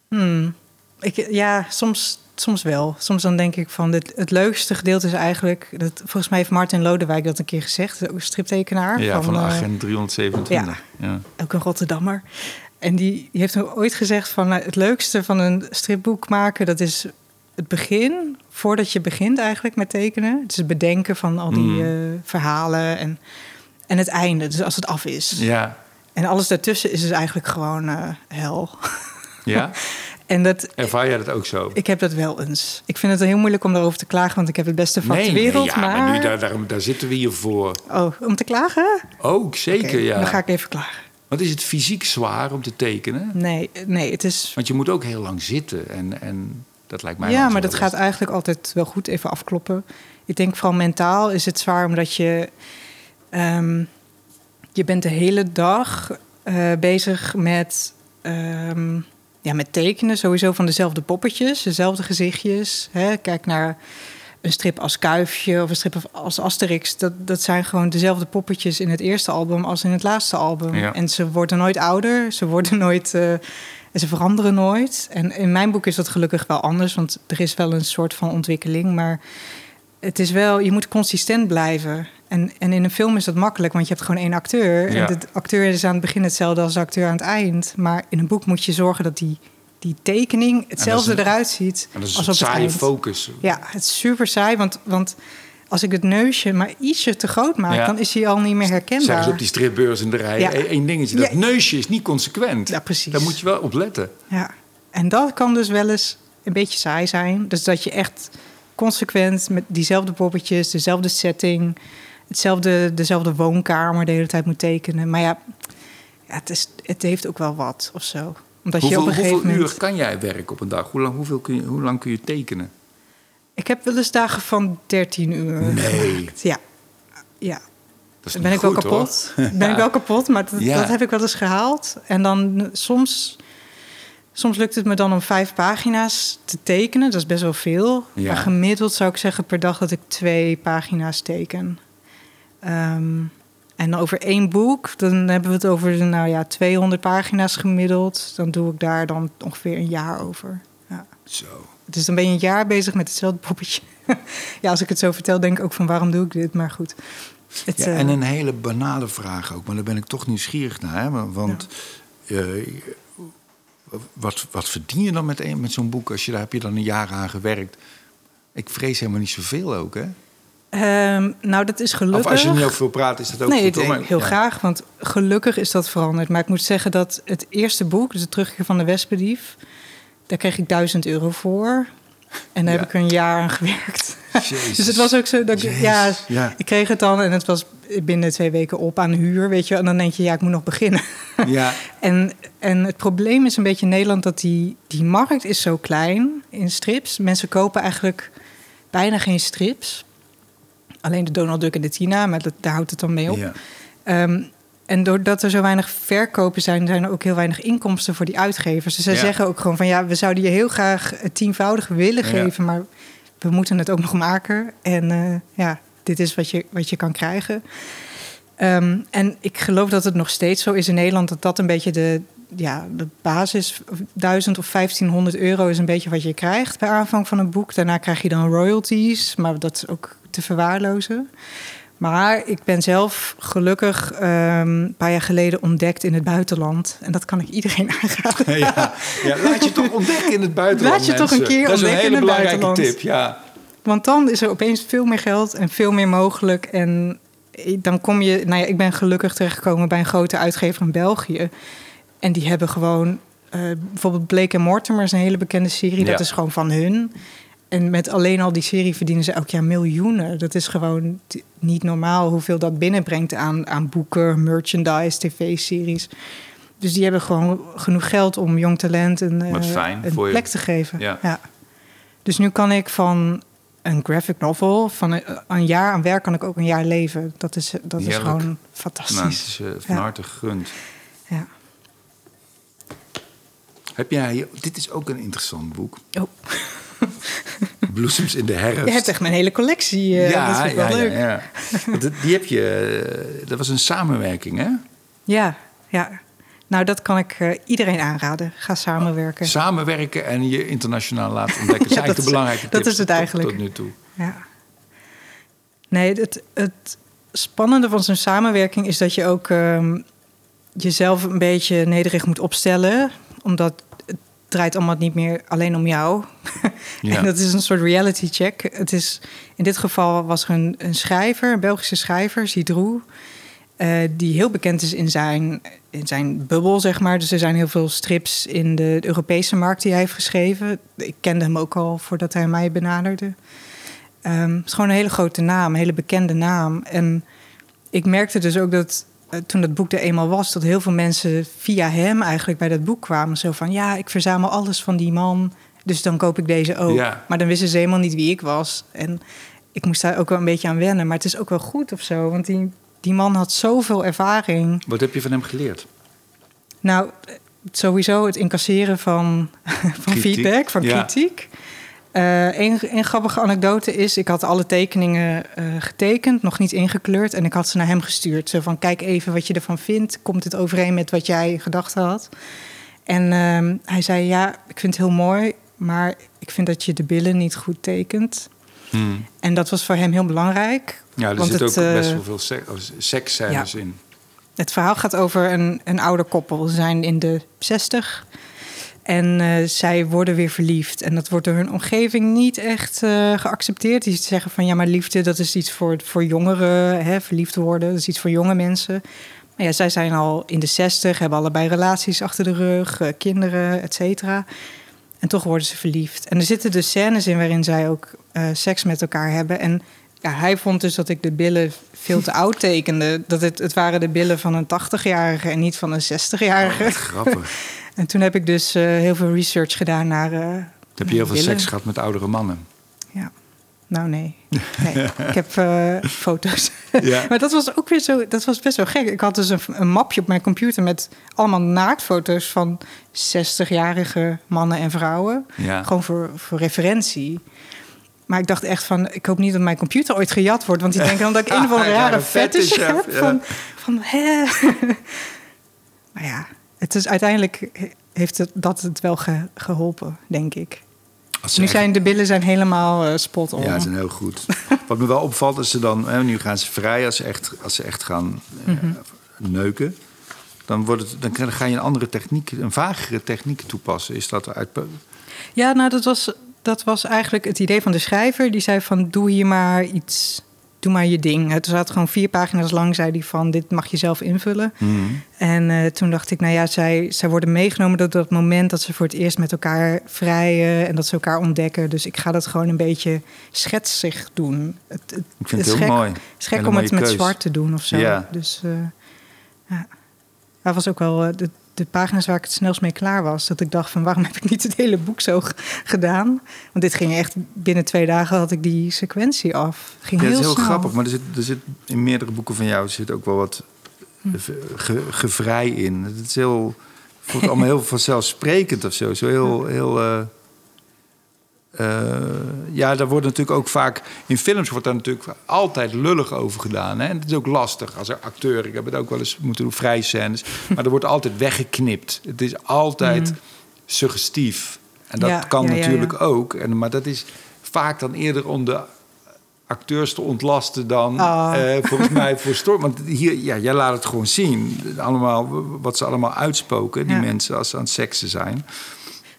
Hmm. Ik, ja, soms, soms wel. Soms dan denk ik van het, het leukste gedeelte is eigenlijk... Dat, volgens mij heeft Martin Lodewijk dat een keer gezegd. Ook een striptekenaar. Ja, van, eh, agent 327. Ja. ook een Rotterdammer. En die, die heeft ooit gezegd van nou, het leukste van een stripboek maken, dat is het begin, voordat je begint eigenlijk met tekenen. Dus het bedenken van al die Mm. eh, verhalen en, en het einde, dus als het af is. Ja. En alles daartussen is dus eigenlijk gewoon eh, hel. ja? *laughs* En dat, Ervaar jij dat ook zo? ik heb dat wel eens. Ik vind het heel moeilijk om daarover te klagen, want ik heb het beste ter nee, wereld. ja, maar... nu, daar, daar, daar zitten we hier voor. Oh, om te klagen? Ook, zeker, ja. Dan ga ik even klagen. Want is het fysiek zwaar om te tekenen? Nee, nee, het is Want je moet ook heel lang zitten en, en dat lijkt mij Ja, maar dat gaat eigenlijk altijd wel goed even afkloppen. Ik denk vooral mentaal is het zwaar omdat je... ehm, je bent de hele dag eh, bezig met, ehm, ja, met tekenen. Sowieso van dezelfde poppetjes, dezelfde gezichtjes. Hè? Kijk naar een strip als Kuifje of een strip als Asterix. Dat, dat zijn gewoon dezelfde poppetjes in het eerste album als in het laatste album. Ja. En ze worden nooit ouder, ze worden nooit... eh, en ze veranderen nooit. En in mijn boek is dat gelukkig wel anders, want er is wel een soort van ontwikkeling. Maar het is wel, je moet consistent blijven. En, en in een film is dat makkelijk, want je hebt gewoon één acteur. Ja. En de acteur is aan het begin hetzelfde als de acteur aan het eind. Maar in een boek moet je zorgen dat die, die tekening hetzelfde een- eruit ziet En dat is als een op saaie focus. Ja, het is super saai, want, want als ik het neusje maar ietsje te groot maak, Ja. dan is hij al niet meer herkenbaar. Zeggen ze op die stripbeurs in de rij. Ja. Eén dingetje, dat Ja. neusje is niet consequent. Ja, precies. Daar moet je wel op letten. Ja, en dat kan dus wel eens een beetje saai zijn. Dus dat je echt consequent met diezelfde poppetjes, dezelfde setting, hetzelfde, dezelfde woonkamer de hele tijd moet tekenen. Maar ja, ja het, is, het heeft ook wel wat of zo. Omdat je Hoeveel, op een gegeven hoeveel moment. uur kan jij werken op een dag? Hoe lang, hoeveel kun je, hoe lang kun je tekenen? Ik heb wel eens dagen van 13 uur. Nee. gemaakt. Ja. Ja, Dat is ben ik wel hoor. kapot. Ben ik wel kapot, maar dat, Ja. dat heb ik wel eens gehaald. En dan eh, soms, soms lukt het me dan om vijf pagina's te tekenen. Dat is best wel veel. Ja. Maar gemiddeld zou ik zeggen per dag dat ik twee pagina's teken. Ehm, en over één boek, dan hebben we het over nou ja, 200 pagina's gemiddeld. Dan doe ik daar dan ongeveer een jaar over. Ja. Zo. Dus dan ben je een jaar bezig met hetzelfde poppetje. *laughs* ja, als ik het zo vertel, denk ik ook van waarom doe ik dit? Maar goed. Het, Ja, eh, en een hele banale vraag ook, maar daar ben ik toch nieuwsgierig naar. Hè? wa- Want eh, wat, wat verdien je dan met, met zo'n boek als je daar heb je dan een jaar aan gewerkt? Ik vrees helemaal niet zoveel ook, hè? Ehm, nou, dat is gelukkig. Of als je niet over wil praten, is dat ook nee, goed. maar- heel ja. graag, want gelukkig is dat veranderd. Maar ik moet zeggen dat het eerste boek, dus de terugkeer van de Wespendief, daar kreeg ik 1000 euro voor. En daar Ja. heb ik een jaar aan gewerkt. *laughs* Dus het was ook zo dat ik, ja. ik kreeg het dan en het was binnen twee weken op aan huur, weet je. En dan denk je, ja, ik moet nog beginnen. *laughs* Ja, En, en het probleem is een beetje in Nederland dat die, die markt is zo klein in strips. Mensen kopen eigenlijk bijna geen strips. Alleen de Donald Duck en de Tina, maar dat, daar houdt het dan mee op. ja. Ehm, en doordat er zo weinig verkopen zijn, zijn er ook heel weinig inkomsten voor die uitgevers. Dus zij Ja. zeggen ook gewoon van ja, we zouden je heel graag het tienvoudige willen Ja. geven, maar we moeten het ook nog maken. En eh, ja, dit is wat je, wat je kan krijgen. Ehm, en ik geloof dat het nog steeds zo is in Nederland dat dat een beetje de, ja, de basis, 1000 of 1500 euro is een beetje wat je krijgt bij aanvang van een boek. Daarna krijg je dan royalties, maar dat is ook te verwaarlozen. Maar ik ben zelf gelukkig ehm, een paar jaar geleden ontdekt in het buitenland. En dat kan ik iedereen *laughs* aanraden. Ja, ja, laat je toch ontdekken in het buitenland. Laat je toch een keer Dat is een ontdekken hele in het belangrijke buitenland. tip. Ja. Want dan is er opeens veel meer geld en veel meer mogelijk. En dan kom je, nou ja, ik ben gelukkig terechtgekomen bij een grote uitgever in België. En die hebben gewoon, eh, bijvoorbeeld Blake Mortimer is een hele bekende serie. Ja. Dat is gewoon van hun. En met alleen al die serie verdienen ze elk jaar miljoenen. Dat is gewoon niet normaal hoeveel dat binnenbrengt aan, aan boeken, merchandise, tv-series. Dus die hebben gewoon genoeg geld om jong talent een, eh, fijn een je. plek te geven. Ja. Dus nu kan ik van een graphic novel, van een, een jaar aan werk kan ik ook een jaar leven. Dat is, dat is gewoon fantastisch. Nou, is eh, van Ja. harte gegund. Ja. Heb jij, dit is ook een interessant boek. Oh. *laughs* bloesems in de herfst. Je hebt echt mijn hele collectie. Uh, ja, dat vind ik ja, wel leuk. ja, ja. Die heb je, eh, dat was een samenwerking, hè? Ja, ja. Nou, dat kan ik eh, iedereen aanraden. Ga samenwerken. Samenwerken en je internationaal laten ontdekken. *laughs* Zijn dat eigenlijk de is- belangrijke dat is het tot- eigenlijk. Tot nu toe. Ja. Nee, het, het spannende van zo'n samenwerking is dat je ook ehm, jezelf een beetje nederig moet opstellen. Omdat draait allemaal niet meer alleen om jou. *laughs* Ja. en dat is een soort reality check. Het is, in dit geval was er een, een schrijver, een Belgische schrijver, Zidrou. eh, die heel bekend is in zijn, in zijn bubbel, zeg maar. Dus er zijn heel veel strips in de Europese markt die hij heeft geschreven. Ik kende hem ook al voordat hij mij benaderde. Ehm, het is gewoon een hele grote naam, een hele bekende naam. En ik merkte dus ook dat toen dat boek er eenmaal was, dat heel veel mensen via hem eigenlijk bij dat boek kwamen. Zo van ja, ik verzamel alles van die man, dus dan koop ik deze ook. Ja. Maar dan wisten ze helemaal niet wie ik was. En ik moest daar ook wel een beetje aan wennen. Maar het is ook wel goed of zo, want die, die man had zoveel ervaring. Wat heb je van hem geleerd? Nou, eh, sowieso het incasseren van, *laughs* van Kritiek. feedback, van Ja. kritiek. Eh een, een grappige anekdote is, ik had alle tekeningen eh, getekend, nog niet ingekleurd. En ik had ze naar hem gestuurd. Zo van, kijk even wat je ervan vindt. Komt het overeen met wat jij gedacht had? En ehm, hij zei, ja, ik vind het heel mooi, maar ik vind dat je de billen niet goed tekent. Hmm. En dat was voor hem heel belangrijk. Ja, er want zit het, ook eh, best wel veel seks, seksscènes in. Het verhaal gaat over een, een ouder koppel. Ze zijn in de 60 en eh, zij worden weer verliefd. En dat wordt door hun omgeving niet echt eh, geaccepteerd. Die zeggen van ja, maar liefde dat is iets voor, voor jongeren. Hè, verliefd worden, dat is iets voor jonge mensen. Maar ja, zij zijn al in de 60, hebben allebei relaties achter de rug, eh, kinderen, et cetera. En toch worden ze verliefd. En er zitten dus scènes in waarin zij ook seks met elkaar hebben. En ja, hij vond dus dat ik de billen veel te oud tekende. Dat het, het waren de billen van een 80-jarige en niet van een 60-jarige. Wat grappig. *laughs* En toen heb ik dus eh, heel veel research gedaan naar. eh, heb je heel veel seks gehad met oudere mannen? Ja. Nou, nee. nee. *laughs* ik heb eh, foto's. *laughs* Ja. maar dat was ook weer zo. Dat was best wel gek. Ik had dus een, een mapje op mijn computer met allemaal naaktfoto's van 60-jarige mannen en vrouwen. Ja. Gewoon voor, voor referentie. Maar ik dacht echt van, ik hoop niet dat mijn computer ooit gejat wordt. Want die denken dan dat ik *laughs* een of andere Ja, rare een fetish heb. Van, van hè? *laughs* maar ja, het is uiteindelijk heeft het, dat het wel ge- geholpen, denk ik. Ze Nu zijn de billen zijn helemaal eh, spot on. Ja, ze zijn heel goed. *laughs* Wat me wel opvalt is ze dan, hè, nu gaan ze vrij als ze echt, als ze echt gaan eh, Mhm. neuken. Dan, wordt het, dan kan- ga je een andere techniek, een vagere techniek toepassen. Is dat uit. Ja, nou, dat was, dat was eigenlijk het idee van de schrijver. Die zei van, doe hier maar iets, doe maar je ding. Het zat gewoon vier pagina's lang, zei hij van, dit mag je zelf invullen. Hmm. En eh, toen dacht ik, nou ja, zij, zij worden meegenomen tot dat moment dat ze voor het eerst met elkaar vrijen en dat ze elkaar ontdekken. Dus ik ga dat gewoon een beetje schetsig doen. Het, het, Ik vind het is heel gek, mooi. Het is gek om het met keus. zwart te doen of zo. Ja. Dus uh, ja, dat was ook wel uh, de, de pagina's waar ik het snelst mee klaar was. Dat ik dacht van waarom heb ik niet het hele boek zo gedaan? Want dit ging echt binnen twee dagen had ik die sequentie af. Ging Ja, heel dat is heel snel. grappig, maar er zit, er zit in meerdere boeken van jou zit ook wel wat Hm. ge, gevrij in. Het is heel, voelt allemaal heel *laughs* vanzelfsprekend of zo. Zo heel, heel uh, uh, ja, daar wordt natuurlijk ook vaak in films wordt daar natuurlijk altijd lullig over gedaan. Hè? En het is ook lastig als acteur. Ik heb het ook wel eens moeten doen, vrij scènes. *laughs* Maar er wordt altijd weggeknipt. Het is altijd mm. suggestief. En dat ja, kan ja, natuurlijk ja, ook. En, maar dat is vaak dan eerder om de acteurs te ontlasten dan Oh. uh, volgens *laughs* mij voor story. Want hier, ja, jij laat het gewoon zien. Allemaal, wat ze allemaal uitspoken, die mensen, als ze aan het seksen zijn.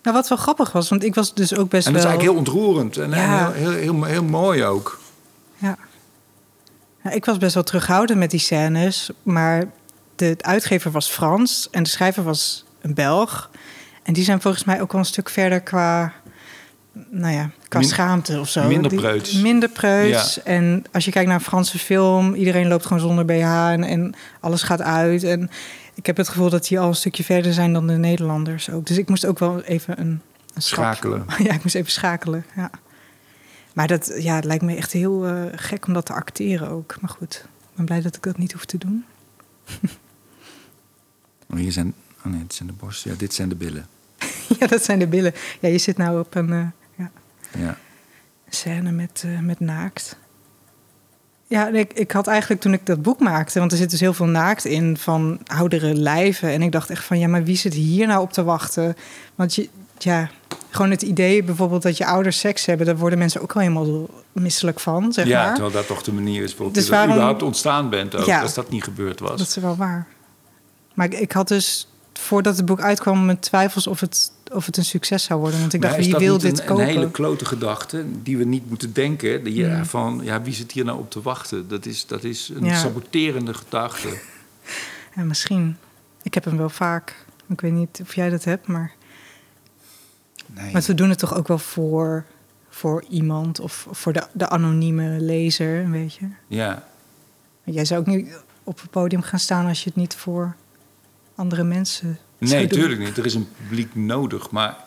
Nou, wat wel grappig was, want ik was dus ook best En dat wel... is eigenlijk heel ontroerend en, Ja. en heel, heel, heel, heel mooi ook. Ja. Nou, ik was best wel terughoudend met die scènes, maar de uitgever was Frans en de schrijver was een Belg. En die zijn volgens mij ook wel een stuk verder qua, nou ja, qua Min- schaamte of zo. minder Die- preuts. minder preuts. Ja. En als je kijkt naar een Franse film, iedereen loopt gewoon zonder BH en, en alles gaat uit. En ik heb het gevoel dat die al een stukje verder zijn dan de Nederlanders ook. Dus ik moest ook wel even een, Schakelen. *laughs* Ja, ik moest even schakelen, ja. Maar dat ja, het lijkt me echt heel eh, gek om dat te acteren ook. Maar goed, ik ben blij dat ik dat niet hoef te doen. *laughs* Oh, hier zijn, oh nee, dit zijn de borsten. Ja, dit zijn de billen. *laughs* ja, dat zijn de billen. Ja, je zit nou op een... eh, ja. Ja. scène met, uh, met naakt. Ja, ik, ik had eigenlijk toen ik dat boek maakte, want er zit dus heel veel naakt in van oudere lijven. En ik dacht echt van, ja, maar wie zit hier nou op te wachten? Want je, ja, gewoon het idee bijvoorbeeld dat je ouders seks hebben, daar worden mensen ook al helemaal misselijk van, zeg ja, maar. terwijl dat toch de manier is waarop dus je waarom, überhaupt ontstaan bent, ook, ja, als dat niet gebeurd was. Dat is wel waar. Maar ik, ik had dus, voordat het boek uitkwam, mijn twijfels of het of het een succes zou worden. Want ik dacht, wie wil dit een, kopen? een hele klote gedachte die we niet moeten denken. Die, ja. Van, ja, wie zit hier nou op te wachten? Dat is, dat is een saboterende gedachte. *laughs* Ja, misschien. Ik heb hem wel vaak. Ik weet niet of jij dat hebt, maar... Nee. Maar we doen het toch ook wel voor, voor iemand of voor de, de anonieme lezer, weet je? Ja. Jij zou ook niet op het podium gaan staan als je het niet voor andere mensen Nee, natuurlijk niet. Er is een publiek nodig. Maar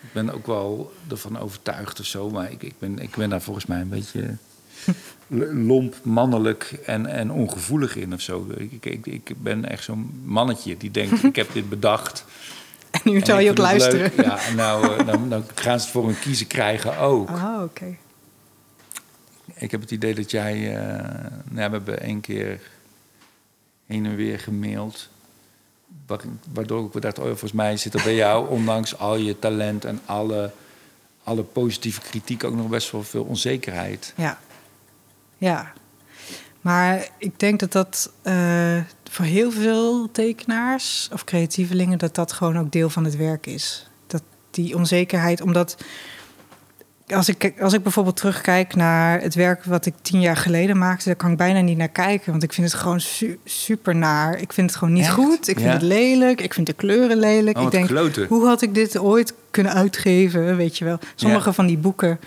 ik ben ook wel ervan overtuigd of zo. Maar ik, ik, ben, ik ben daar volgens mij een beetje *laughs* lomp, mannelijk en, en ongevoelig in of zo. Ik, ik, ik ben echt zo'n mannetje die denkt, ik heb dit bedacht. *laughs* En nu zou je ook luisteren. Leuk. Ja, nou, dan, dan, gaan ze het voor een kiezen krijgen ook. Oh, oké. Ik heb het idee dat jij... Uh, nou, we hebben één keer heen en weer gemaild waardoor ik dacht, oh, volgens mij zit er bij jou, *laughs* ondanks al je talent en alle, alle positieve kritiek, ook nog best wel veel onzekerheid. Ja, ja. Maar ik denk dat dat uh, voor heel veel tekenaars of creatievelingen, dat dat gewoon ook deel van het werk is. Dat die onzekerheid, omdat als ik, als ik bijvoorbeeld terugkijk naar het werk wat ik tien jaar geleden maakte, daar kan ik bijna niet naar kijken. Want ik vind het gewoon super naar. Ik vind het gewoon niet goed. Ik vind het lelijk. Ik vind de kleuren lelijk. Oh, ik denk, hoe had ik dit ooit kunnen uitgeven? Weet je wel. Sommige van die boeken.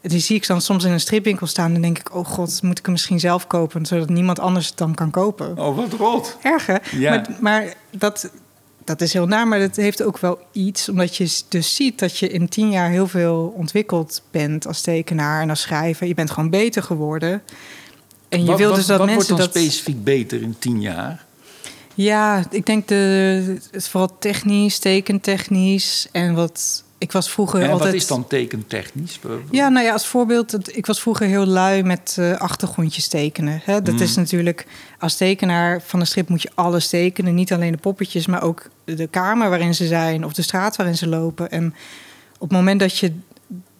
Die zie ik dan soms in een stripwinkel staan. En denk ik, oh god, moet ik hem misschien zelf kopen. Zodat niemand anders het dan kan kopen. Oh, wat rot. Erg, hè? Maar, maar dat, dat is heel naar, maar dat heeft ook wel iets. Omdat je dus ziet dat je in tien jaar heel veel ontwikkeld bent als tekenaar en als schrijver. Je bent gewoon beter geworden. En je wilt dus dat wat mensen wordt dan specifiek beter in tien jaar? Ja, ik denk de, het vooral technisch, tekentechnisch en wat ik was vroeger en altijd... wat is dan tekentechnisch? Ja, nou ja, als voorbeeld, ik was vroeger heel lui met uh, achtergrondjes tekenen. Hè? Dat is mm. natuurlijk, als tekenaar van een strip moet je alles tekenen. Niet alleen de poppetjes, maar ook de kamer waarin ze zijn... of de straat waarin ze lopen. En op het moment dat je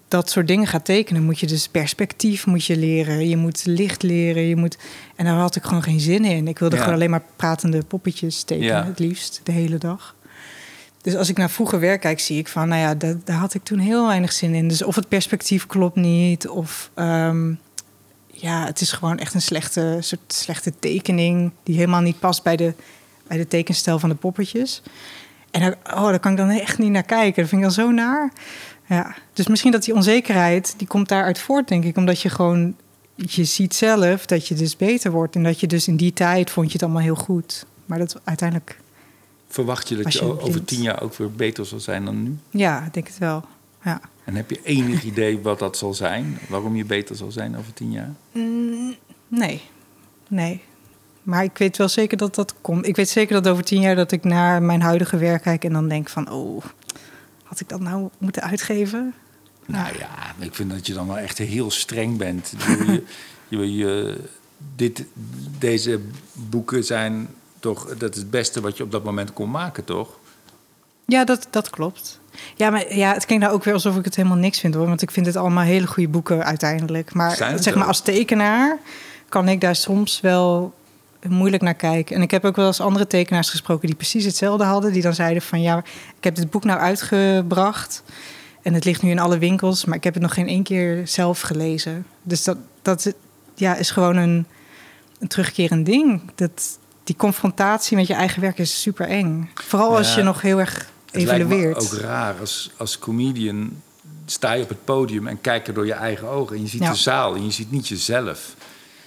dat soort dingen gaat tekenen... moet je dus perspectief moet je leren. Je moet licht leren. Je moet... En daar had ik gewoon geen zin in. Ik wilde gewoon alleen maar pratende poppetjes tekenen, het liefst, de hele dag. Dus als ik naar vroeger werk kijk, zie ik van, nou ja, daar had ik toen heel weinig zin in. Dus of het perspectief klopt niet, of um, ja, het is gewoon echt een slechte, soort slechte tekening die helemaal niet past bij de, bij de tekenstijl van de poppetjes. En oh, daar kan ik dan echt niet naar kijken. Dat vind ik dan zo naar. Ja, dus misschien dat die onzekerheid, die komt daaruit voort, denk ik. Omdat je gewoon, je ziet zelf dat je dus beter wordt. En dat je dus in die tijd vond je het allemaal heel goed. Maar dat uiteindelijk Verwacht je dat je, over tien jaar ook weer beter zal zijn dan nu? Ja, ik denk het wel. Ja. En heb je enig idee wat dat zal zijn? Waarom je beter zal zijn over tien jaar? Mm, nee, nee. Maar ik weet wel zeker dat dat komt. Ik weet zeker dat over tien jaar dat ik naar mijn huidige werk kijk en dan denk van, oh, had ik dat nou moeten uitgeven? Nou ja, ik vind dat je dan wel echt heel streng bent. je, *laughs* je, je, dit, deze boeken zijn toch, dat is het beste wat je op dat moment kon maken, toch? Ja, dat, dat klopt. Ja, maar ja, het klinkt nou ook weer alsof ik het helemaal niks vind hoor. Want ik vind het allemaal hele goede boeken uiteindelijk. Maar zeg maar als tekenaar kan ik daar soms wel moeilijk naar kijken. En ik heb ook wel eens andere tekenaars gesproken die precies hetzelfde hadden. Die dan zeiden van ja, ik heb dit boek nou uitgebracht. En het ligt nu in alle winkels, maar ik heb het nog geen één keer zelf gelezen. Dus dat, dat ja, is gewoon een, een terugkerend ding. Dat, die confrontatie met je eigen werk is super eng. Vooral als je nog heel erg evalueert. Het ook raar als, als comedian sta je op het podium en kijk er door je eigen ogen. En je ziet de zaal en je ziet niet jezelf.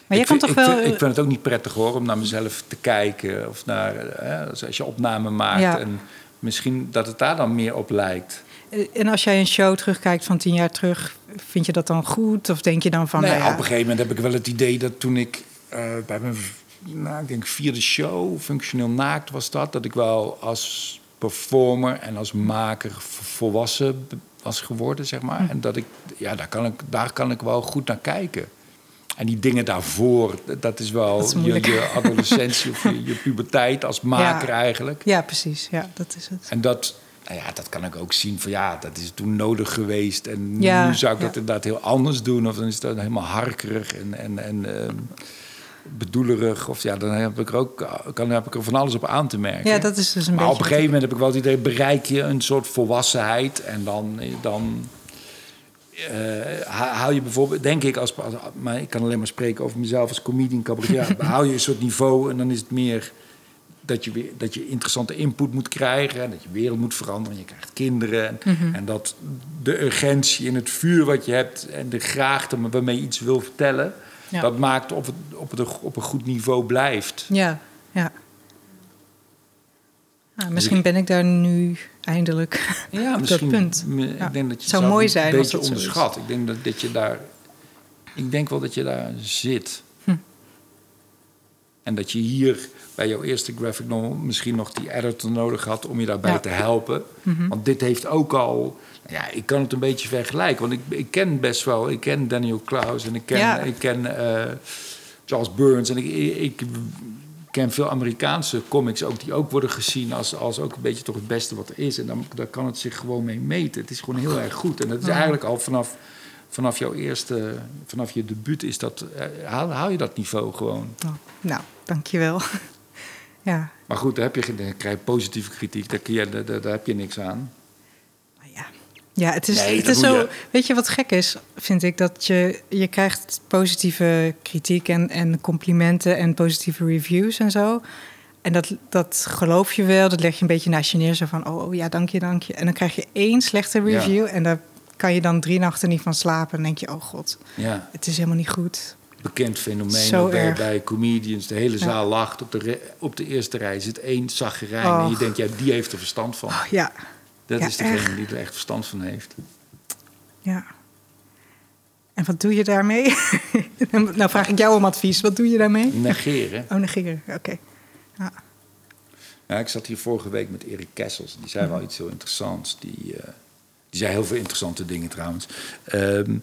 Maar jij kan toch wel... Vind, ik vind het ook niet prettig hoor om naar mezelf te kijken. Of naar, hè, als je opname maakt. En misschien dat het daar dan meer op lijkt. En als jij een show terugkijkt van tien jaar terug, vind je dat dan goed? Of denk je dan van. Nee, nou ja... op een gegeven moment heb ik wel het idee dat toen ik uh, bij mijn nou, ik denk vierde show, functioneel naakt was dat. Dat ik wel als performer en als maker volwassen was geworden, zeg maar. En dat ik, ja, daar kan ik, daar kan ik wel goed naar kijken. En die dingen daarvoor, dat is wel Dat is je, je adolescentie of je, je puberteit als maker Ja. eigenlijk. Ja, precies. Ja, dat is het. En dat, nou ja, dat kan ik ook zien van ja, dat is toen nodig geweest. En Ja, nu zou ik ja. dat inderdaad heel anders doen. Of dan is het dan helemaal harkerig en, en, en ehm, bedoelerig. Of ja, dan heb ik er ook kan, heb ik er van alles op aan te merken. Ja, dat is dus een maar beetje... op een gegeven moment heb ik wel het idee, bereik je een soort volwassenheid. En dan, dan ha- haal je bijvoorbeeld, denk ik, als, als- maar ik kan alleen maar spreken over mezelf als comedian, cabaretier. *laughs* haal je een soort niveau en dan is het meer dat je, weer, dat je interessante input moet krijgen. En dat je wereld moet veranderen. Je krijgt kinderen. En, Mhm. en dat de urgentie in het vuur wat je hebt en de graagte waarmee je iets wil vertellen, Ja. dat maakt of het op, het op een goed niveau blijft. Ja, ja. Nou, misschien ben ik daar nu eindelijk *laughs* Ja, op dat punt. Ja. Ik denk dat je zou mooi een zijn als beetje onderschat. Ik denk dat, dat je daar. Ik denk wel dat je daar zit. Hm. En dat je hier bij jouw eerste graphic novel misschien nog die editor nodig had om je daarbij Ja. te helpen. Mhm. Want dit heeft ook al. Ja, ik kan het een beetje vergelijken. Want ik, ik ken best wel. Ik ken Daniel Klaus en ik ken, Ja. ik ken eh, Charles Burns. En ik, ik ken veel Amerikaanse comics ook die ook worden gezien als, als ook een beetje toch het beste wat er is. En dan, daar kan het zich gewoon mee meten. Het is gewoon heel erg goed. En dat is eigenlijk al vanaf, vanaf jouw eerste, vanaf je debuut is dat, eh, haal, haal je dat niveau gewoon. Oh, nou, dankjewel. *laughs* ja, Maar goed, daar, heb je, dan krijg je positieve kritiek, daar, kun je, daar, daar heb je niks aan. Ja. Het is, Nee, het is zo. je. Weet je wat gek is? Vind ik dat je, je krijgt positieve kritiek en, en complimenten en positieve reviews en zo. En dat, dat geloof je wel, dat leg je een beetje naast je neer. Zo van, oh, oh ja, dank je, dank je. En dan krijg je één slechte Ja. review en daar kan je dan drie nachten niet van slapen. En denk je, oh god, Ja, het is helemaal niet goed. bekend fenomeen bij, bij comedians. De hele Ja. zaal lacht. Op de, op de eerste rij zit één zaggerijn. En je denkt, ja, die heeft er verstand van. Oh, ja, Dat ja, is degene echt. die er echt verstand van heeft. ja. En wat doe je daarmee? *laughs* nou vraag ik jou om advies. Wat doe je daarmee? Negeren. Oh, negeren. Oké. Ja. Ik zat hier vorige week met Erik Kessels. Die zei wel iets heel interessants. Die, eh, die zei heel veel interessante dingen trouwens. Ehm,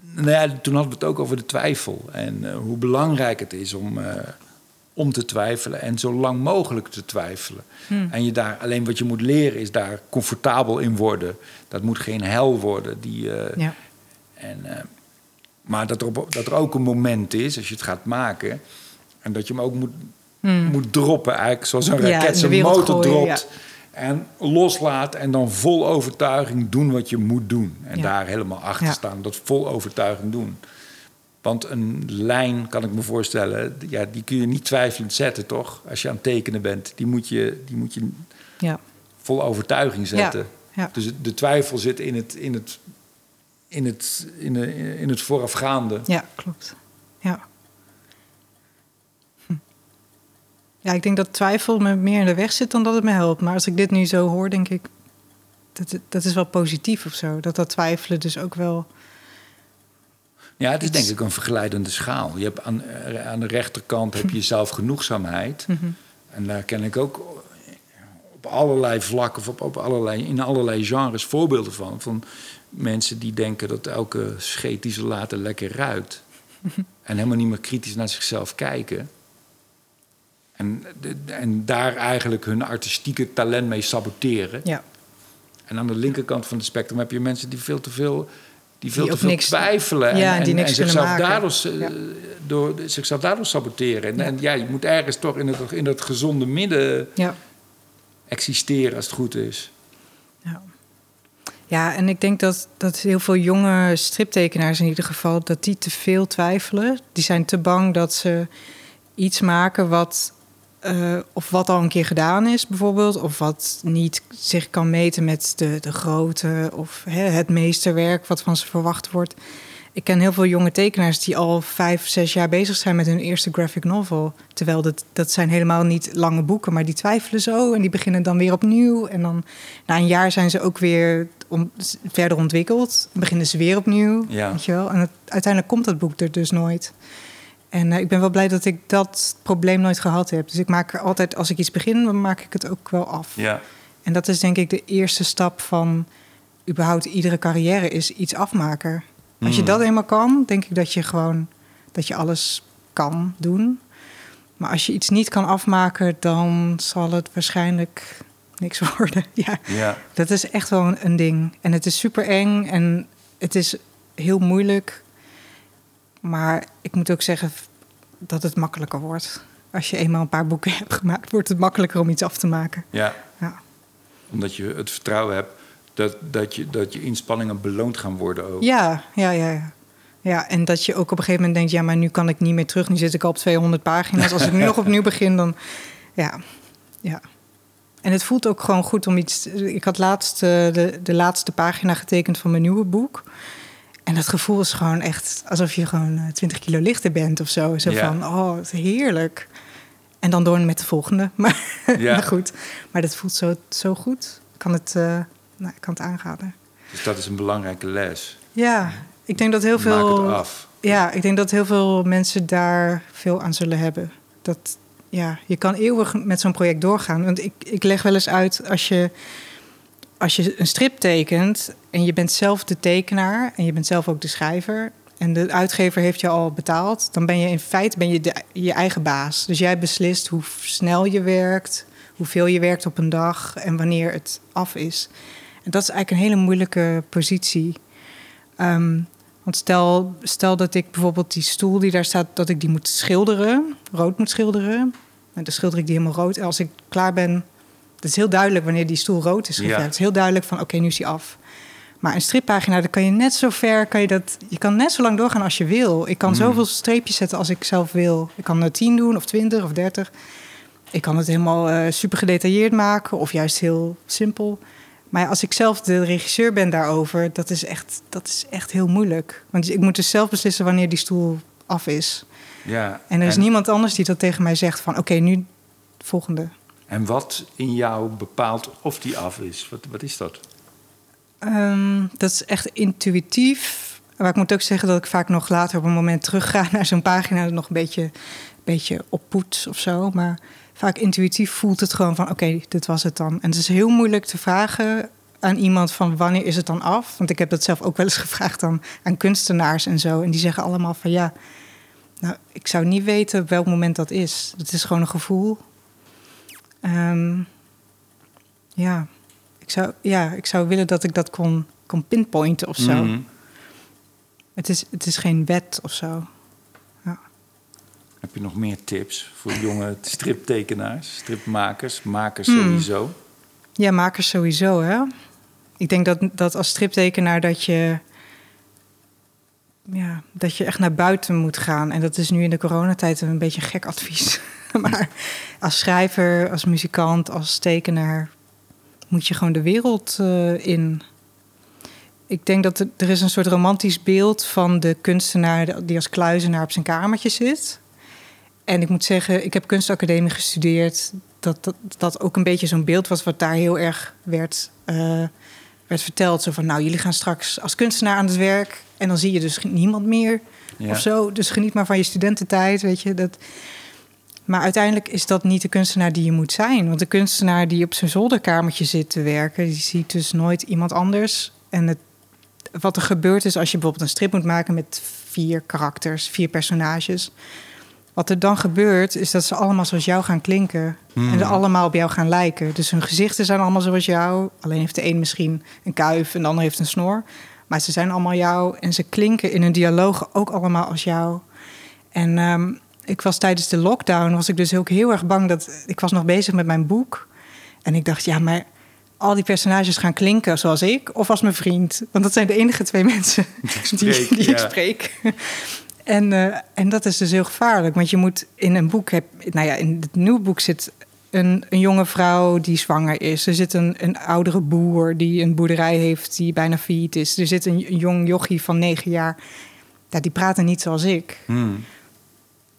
nou ja, toen hadden we het ook over de twijfel. En eh, hoe belangrijk het is om, eh, om te twijfelen. En zo lang mogelijk te twijfelen. En je daar, alleen wat je moet leren is daar comfortabel in worden. Dat moet geen hel worden. Die, eh, ja. en, eh, maar dat er, op, dat er ook een moment is, als je het gaat maken... en dat je hem ook moet, moet droppen, eigenlijk zoals een Hmm. Ja, raket zijn motor gooien, dropt... en loslaat en dan vol overtuiging doen wat je moet doen. En daar helemaal achter staan, dat vol overtuiging doen. Want een lijn, kan ik me voorstellen, ja, die kun je niet twijfelend zetten, toch? Als je aan het tekenen bent, die moet je, die moet je ja. vol overtuiging zetten. Ja, ja. Dus het- de twijfel zit in het, in het, in het, in de, in het voorafgaande. Ja, klopt. Ja. Hm. Ja, ik denk dat twijfel me meer in de weg zit dan dat het me helpt. Maar als ik dit nu zo hoor, denk ik... Dat, dat is wel positief of zo. Dat dat twijfelen dus ook wel... Ja, het is Iets- denk ik een vergeleidende schaal. Je hebt aan, eh, aan de rechterkant heb je zelfgenoegzaamheid. Mhm. En daar ken ik ook op allerlei vlakken, of op, op allerlei, in allerlei genres voorbeelden van. Van mensen die denken dat elke scheet die ze laten lekker ruikt. en helemaal niet meer kritisch naar zichzelf kijken. En, en daar eigenlijk hun artistieke talent mee saboteren. Ja, En aan de linkerkant van het spectrum heb je mensen die veel te veel, die veel Die te veel niks- twijfelen. Ja, en niks kunnen zichzelf, daardoor, Ja. door, zichzelf daardoor saboteren. En Ja. en ja, je moet ergens toch in het, in dat gezonde midden ja, existeren als het goed is. ja. Ja, en ik denk dat, dat heel veel jonge striptekenaars in ieder geval... dat die te veel twijfelen. Die zijn te bang dat ze iets maken wat... eh, of wat al een keer gedaan is, bijvoorbeeld. Of wat niet zich kan meten met de, de grootte of hè, het meesterwerk wat van ze verwacht wordt. Ik ken heel veel jonge tekenaars die al vijf, zes jaar bezig zijn met hun eerste graphic novel. Terwijl dat, dat zijn helemaal niet lange boeken, maar die twijfelen zo en die beginnen dan weer opnieuw. En dan na een jaar zijn ze ook weer om, verder ontwikkeld. Beginnen ze weer opnieuw. Ja. Weet je wel? En het- uiteindelijk komt dat boek er dus nooit. En eh, ik ben wel blij dat ik dat probleem nooit gehad heb. Dus ik maak er altijd, als ik iets begin, dan maak ik het ook wel af. Ja. En dat is denk ik de eerste stap van überhaupt iedere carrière is iets afmaken. Als je Mm. dat eenmaal kan, denk ik dat je gewoon dat je alles kan doen. Maar als je iets niet kan afmaken, dan zal het waarschijnlijk niks *laughs* worden. Ja, Ja. dat is echt wel een ding. En het is super eng en het is heel moeilijk. Maar ik moet ook zeggen dat het makkelijker wordt. Als je eenmaal een paar boeken *laughs* hebt gemaakt, wordt het makkelijker om iets af te maken. ja. Ja. Omdat je het vertrouwen hebt dat, dat, je, dat je inspanningen beloond gaan worden ook. Ja, ja, ja, ja. Ja, en dat je ook op een gegeven moment denkt... ja, maar nu kan ik niet meer terug. Nu zit ik al op 200 pagina's. Als ik nu nog opnieuw begin, dan... Ja, ja. En het voelt ook gewoon goed om iets... Ik had laatst eh, de, de laatste pagina getekend van mijn nieuwe boek. En dat gevoel is gewoon echt alsof je gewoon eh, 20 kilo lichter bent of zo. Zo Ja. van, oh, het heerlijk. En dan door met de volgende. *laughs* Maar, Ja. maar *laughs* goed, maar dat voelt zo, zo goed. Ik kan het, eh, nou, ik kan het aanraden. Dus dat is een belangrijke les. Ja, ik denk dat heel Maak veel. het af. Ja, ik denk dat heel veel mensen daar veel aan zullen hebben. Dat ja, je kan eeuwig met zo'n project doorgaan. Want ik, ik leg wel eens uit als je, als je een strip tekent en je bent zelf de tekenaar en je bent zelf ook de schrijver. En de uitgever heeft je al betaald, dan ben je in feite ben je je eigen baas. Dus jij beslist hoe snel je werkt, hoeveel je werkt op een dag en wanneer het af is. En dat is eigenlijk een hele moeilijke positie. Ehm, want stel, stel dat ik bijvoorbeeld die stoel die daar staat, dat ik die moet schilderen, rood moet schilderen. En dan schilder ik die helemaal rood. En als ik klaar ben, het is heel duidelijk wanneer die stoel rood is Ja. geverfd. Het is heel duidelijk van, oké, nu is die af. Maar een strippagina, dan kan je net zo ver, kan je dat, je kan net zo lang doorgaan als je wil. Ik kan Mm. zoveel streepjes zetten als ik zelf wil. Ik kan er 10 doen, of 20 of 30. Ik kan het helemaal eh, super gedetailleerd maken, of juist heel simpel. Maar ja, als ik zelf de regisseur ben daarover, dat is echt, dat is echt heel moeilijk. Want ik moet dus zelf beslissen wanneer die stoel af is. Ja. En er is niemand anders die dat tegen mij zegt van... oké, nu volgende. En wat in jou bepaalt of die af is? Wat, wat is dat? Ehm, dat is echt intuïtief. Maar ik moet ook zeggen dat ik vaak nog later op een moment terugga naar zo'n pagina... en nog een beetje, beetje oppoets of zo. Maar vaak intuïtief voelt het gewoon van... oké, dit was het dan. En het is heel moeilijk te vragen aan iemand van wanneer is het dan af? Want ik heb dat zelf ook wel eens *laughs* gevraagd aan, aan kunstenaars en zo. En die zeggen allemaal van ja... Nou, ik zou niet weten op welk moment dat is. Het is gewoon een gevoel. Ehm, ja, ik zou, ja, ik zou willen dat ik dat kon, kon pinpointen of zo. Mhm. Het, is, het is geen wet of zo. Ja. Heb je nog meer tips voor jonge striptekenaars, stripmakers, makers Hmm. sowieso? ja, makers sowieso, hè. Ik denk dat, dat als striptekenaar dat je... Ja, dat je echt naar buiten moet gaan. En dat is nu in de coronatijd een beetje een gek advies. *laughs* maar als schrijver, als muzikant, als tekenaar... moet je gewoon de wereld eh, in. Ik denk dat er, er is een soort romantisch beeld van de kunstenaar... die als kluizenaar op zijn kamertje zit. En ik moet zeggen, ik heb kunstacademie gestudeerd... dat dat, dat ook een beetje zo'n beeld was... wat daar heel erg werd, eh, werd verteld. Zo van, nou, jullie gaan straks als kunstenaar aan het werk... en dan zie je dus niemand meer Ja. of zo. Dus geniet maar van je studententijd, weet je. Dat... Maar uiteindelijk is dat niet de kunstenaar die je moet zijn. Want de kunstenaar die op zijn zolderkamertje zit te werken... die ziet dus nooit iemand anders. En het, wat er gebeurt is als je bijvoorbeeld een strip moet maken... met vier karakters, vier personages... Wat er dan gebeurt, is dat ze allemaal zoals jou gaan klinken. Hmm. En er allemaal op jou gaan lijken. Dus hun gezichten zijn allemaal zoals jou. Alleen heeft de een misschien een kuif en de ander heeft een snor. Maar ze zijn allemaal jou en ze klinken in hun dialoog ook allemaal als jou. En ehm, ik was tijdens de lockdown, was ik dus ook heel erg bang dat... Ik was nog bezig met mijn boek. En ik dacht, ja, maar al die personages gaan klinken zoals ik of als mijn vriend. Want dat zijn de enige twee mensen *laughs* die, ik spreek. En, eh, en dat is dus heel gevaarlijk. Want je moet in een boek... Heb, nou ja, in het nieuwe boek zit een, een jonge vrouw die zwanger is. Er zit een, een oudere boer die een boerderij heeft die bijna failliet is. Er zit een, een jong jochie van negen jaar. Ja, die praten niet zoals ik. Hmm.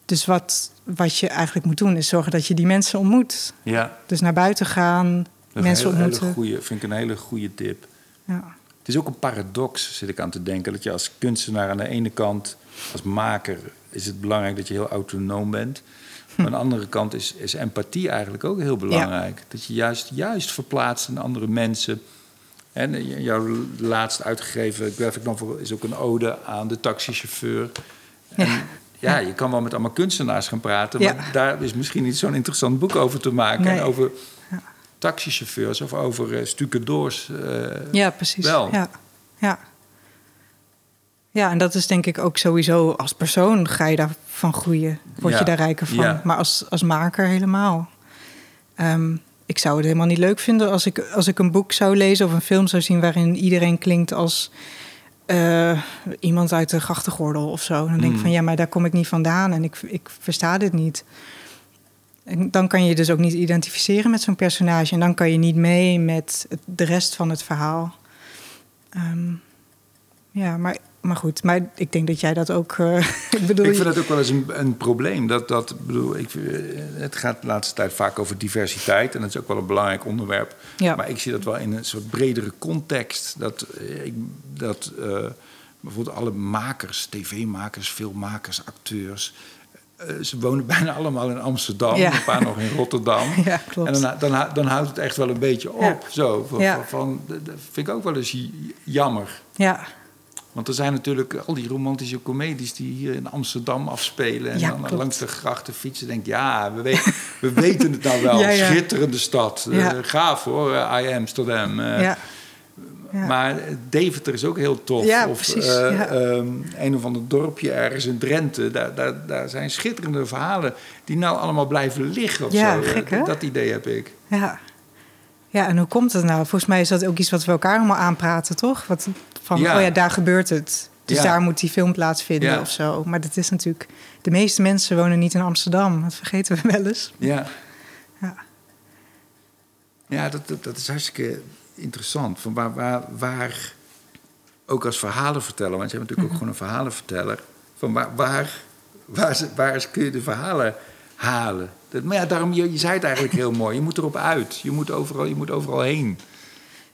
Dus wat, wat je eigenlijk moet doen is zorgen dat je die mensen ontmoet. Ja, Dus naar buiten gaan, dat is mensen een hele, ontmoeten. hele goeie, vind ik een hele goede tip. Ja. het is ook een paradox, zit ik aan te denken. Dat je als kunstenaar aan de ene kant, als maker, is het belangrijk dat je heel autonoom bent. Maar aan de andere kant is, is empathie eigenlijk ook heel belangrijk. Dat je juist, juist verplaatst in andere mensen. En jouw laatst uitgegeven graphic novel is ook een ode aan de taxichauffeur. En Ja. Ja, je kan wel met allemaal kunstenaars gaan praten, Ja. maar daar is misschien niet zo'n interessant boek over te maken. Nee. En over taxichauffeurs of over uh, stucadoors. eh, Ja, precies. Wel. Ja. Ja. ja, en dat is denk ik ook sowieso als persoon ga je daarvan groeien. Word je daar rijker van. Maar als, als maker helemaal. Ehm, ik zou het helemaal niet leuk vinden als ik, als ik een boek zou lezen of een film zou zien waarin iedereen klinkt als eh, iemand uit de grachtengordel of zo. Dan denk ik Mm. van ja, maar daar kom ik niet vandaan en ik, ik versta dit niet. En dan kan je dus ook niet identificeren met zo'n personage. En dan kan je niet mee met het- de rest van het verhaal. Ehm, ja, maar, maar goed. Maar ik denk dat jij dat ook... eh, *laughs* ik bedoel, Ik vind dat ook wel eens een, een probleem. Dat, dat, bedoel, ik, eh, het gaat de laatste tijd vaak over diversiteit. En dat is ook wel een belangrijk onderwerp. Ja. Maar ik zie dat wel in een soort bredere context. Dat, eh, ik, dat bijvoorbeeld alle makers, tv-makers, filmmakers, acteurs... ze wonen *laughs* bijna allemaal in Amsterdam, Ja. een paar nog in Rotterdam. *laughs* Ja, klopt. En dan, dan, dan houdt het echt wel een beetje op. Ja. Zo, van, Ja. van, van- dat vind ik ook wel eens jammer. ja, Want er zijn natuurlijk al die romantische comedies die hier in Amsterdam afspelen. En Ja, dan klopt. langs de grachten fietsen. Denk ja, we, weten *laughs* we weten het nou wel. Ja, ja. Schitterende stad. Eh, gaaf hoor, eh, I Amsterdam. Eh. Maar Deventer is ook heel tof. Ja, of precies, eh, ehm, een of ander dorpje ergens in Drenthe. Daar, daar, daar zijn schitterende verhalen die nou allemaal blijven liggen. Of zo. Gek? Dat idee heb ik. Ja. Ja, en hoe komt het nou? Volgens mij is dat ook iets wat we elkaar allemaal aanpraten, toch? Wat, van, Ja. oh ja, daar gebeurt het. Dus Ja. daar moet die film plaatsvinden Ja. of zo. Maar dat is natuurlijk... De meeste mensen wonen niet in Amsterdam. Dat vergeten we wel eens. Ja. Ja. Ja, dat, dat, dat is hartstikke interessant. Van waar, waar, waar, ook als verhalenverteller, want je bent natuurlijk ook gewoon een verhalenverteller. Van waar, waar, waar, ze- waar kun je de verhalen halen? Dat, maar ja, daarom, je, je zei het eigenlijk heel mooi. Je moet erop uit. Je moet overal, je moet overal heen.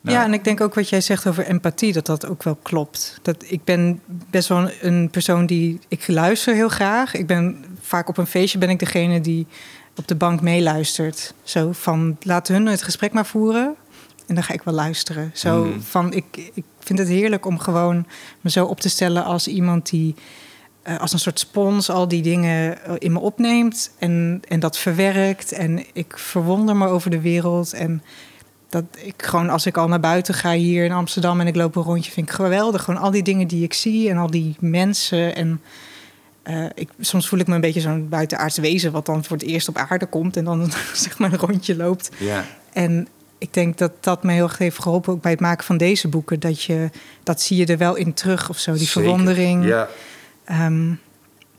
Nou, Ja, en ik denk ook wat jij zegt over empathie, dat dat ook wel klopt. Dat ik ben best wel een- persoon die... Ik luister heel graag. Ik ben vaak op een feestje ben ik degene die op de bank meeluistert. Zo van, laat hun het gesprek maar voeren. En dan ga ik wel luisteren. Zo Mm. van, ik, ik vind het heerlijk om gewoon me zo op te stellen als iemand die... eh, als een soort spons al die dingen eh, in me opneemt en, en dat verwerkt. En ik verwonder me over de wereld. En dat ik gewoon, als ik al naar buiten ga hier in Amsterdam en ik loop een rondje, vind ik geweldig. Gewoon al die dingen die ik zie en al die mensen. En eh, ik, soms voel ik me een beetje zo'n buitenaards wezen, wat dan voor het eerst op aarde komt en dan *laughs* zeg maar een rondje loopt. Ja, En ik denk dat dat me heel erg heeft geholpen, ook bij het maken van deze boeken. Dat, je, dat zie je er wel in terug of zo, die zeker. verwondering. Ja, Ehm,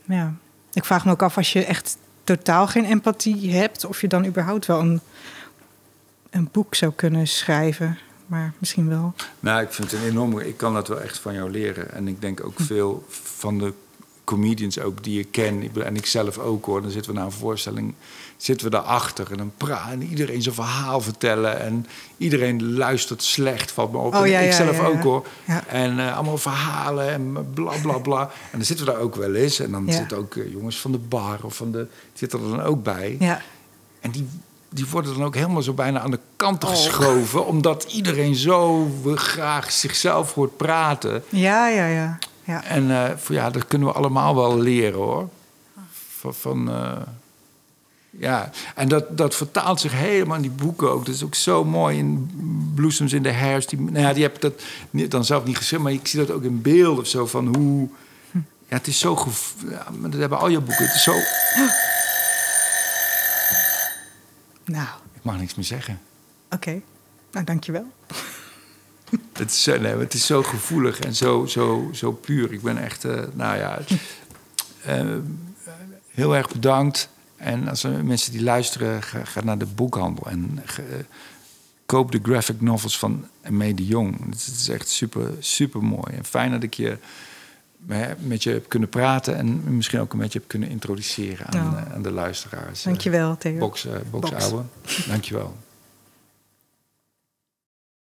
ja. Ik vraag me ook af als je echt totaal geen empathie hebt, of je dan überhaupt wel een, een boek zou kunnen schrijven. Maar misschien wel. nou, ik vind het een enorme... Ik kan dat wel echt van jou leren. En ik denk Hm. ook veel van de comedians ook die ik ken... en ik zelf ook hoor... dan zitten we naar een voorstelling... zitten we daarachter en dan praten iedereen zijn verhaal vertellen... en iedereen luistert slecht, valt me op. Oh, ja, ik zelf ja, ja. ook hoor. En eh, allemaal verhalen en bla bla bla. en dan zitten we daar ook wel eens. En dan zitten ook eh, jongens van de bar of van de... zitten er dan ook bij. Ja, En die, die worden dan ook helemaal zo bijna aan de kant Oh. geschoven... omdat iedereen zo graag zichzelf hoort praten. ja, ja. ja. ja. En voor, ja, dat kunnen we allemaal wel leren, hoor. Van... van ja, en dat, dat vertaalt zich helemaal in die boeken ook. Dat is ook zo mooi in Bloesems in de herfst. Die, nou ja, die heb ik dat niet- dan zelf niet geschreven... maar ik zie dat ook in beeld of zo van hoe... Ja, het is zo... gev- Ja, maar dat hebben al je boeken. Het is zo... Nou, Ik mag niks meer zeggen. oké. Nou, dankjewel. Het is, zo- nee, het is zo gevoelig en zo, zo, zo puur. Ik ben echt, eh, nou ja, eh, heel erg bedankt. En als er mensen die luisteren, ga, ga naar de boekhandel en eh, koop de graphic novels van Aimee de Jong. Het is echt super, super mooi. En fijn dat ik je me- met je heb kunnen praten en misschien ook een beetje heb kunnen introduceren aan, eh, aan de luisteraars. Dankjewel, Theo. Box, eh, Box Box. Ouwe. Dankjewel.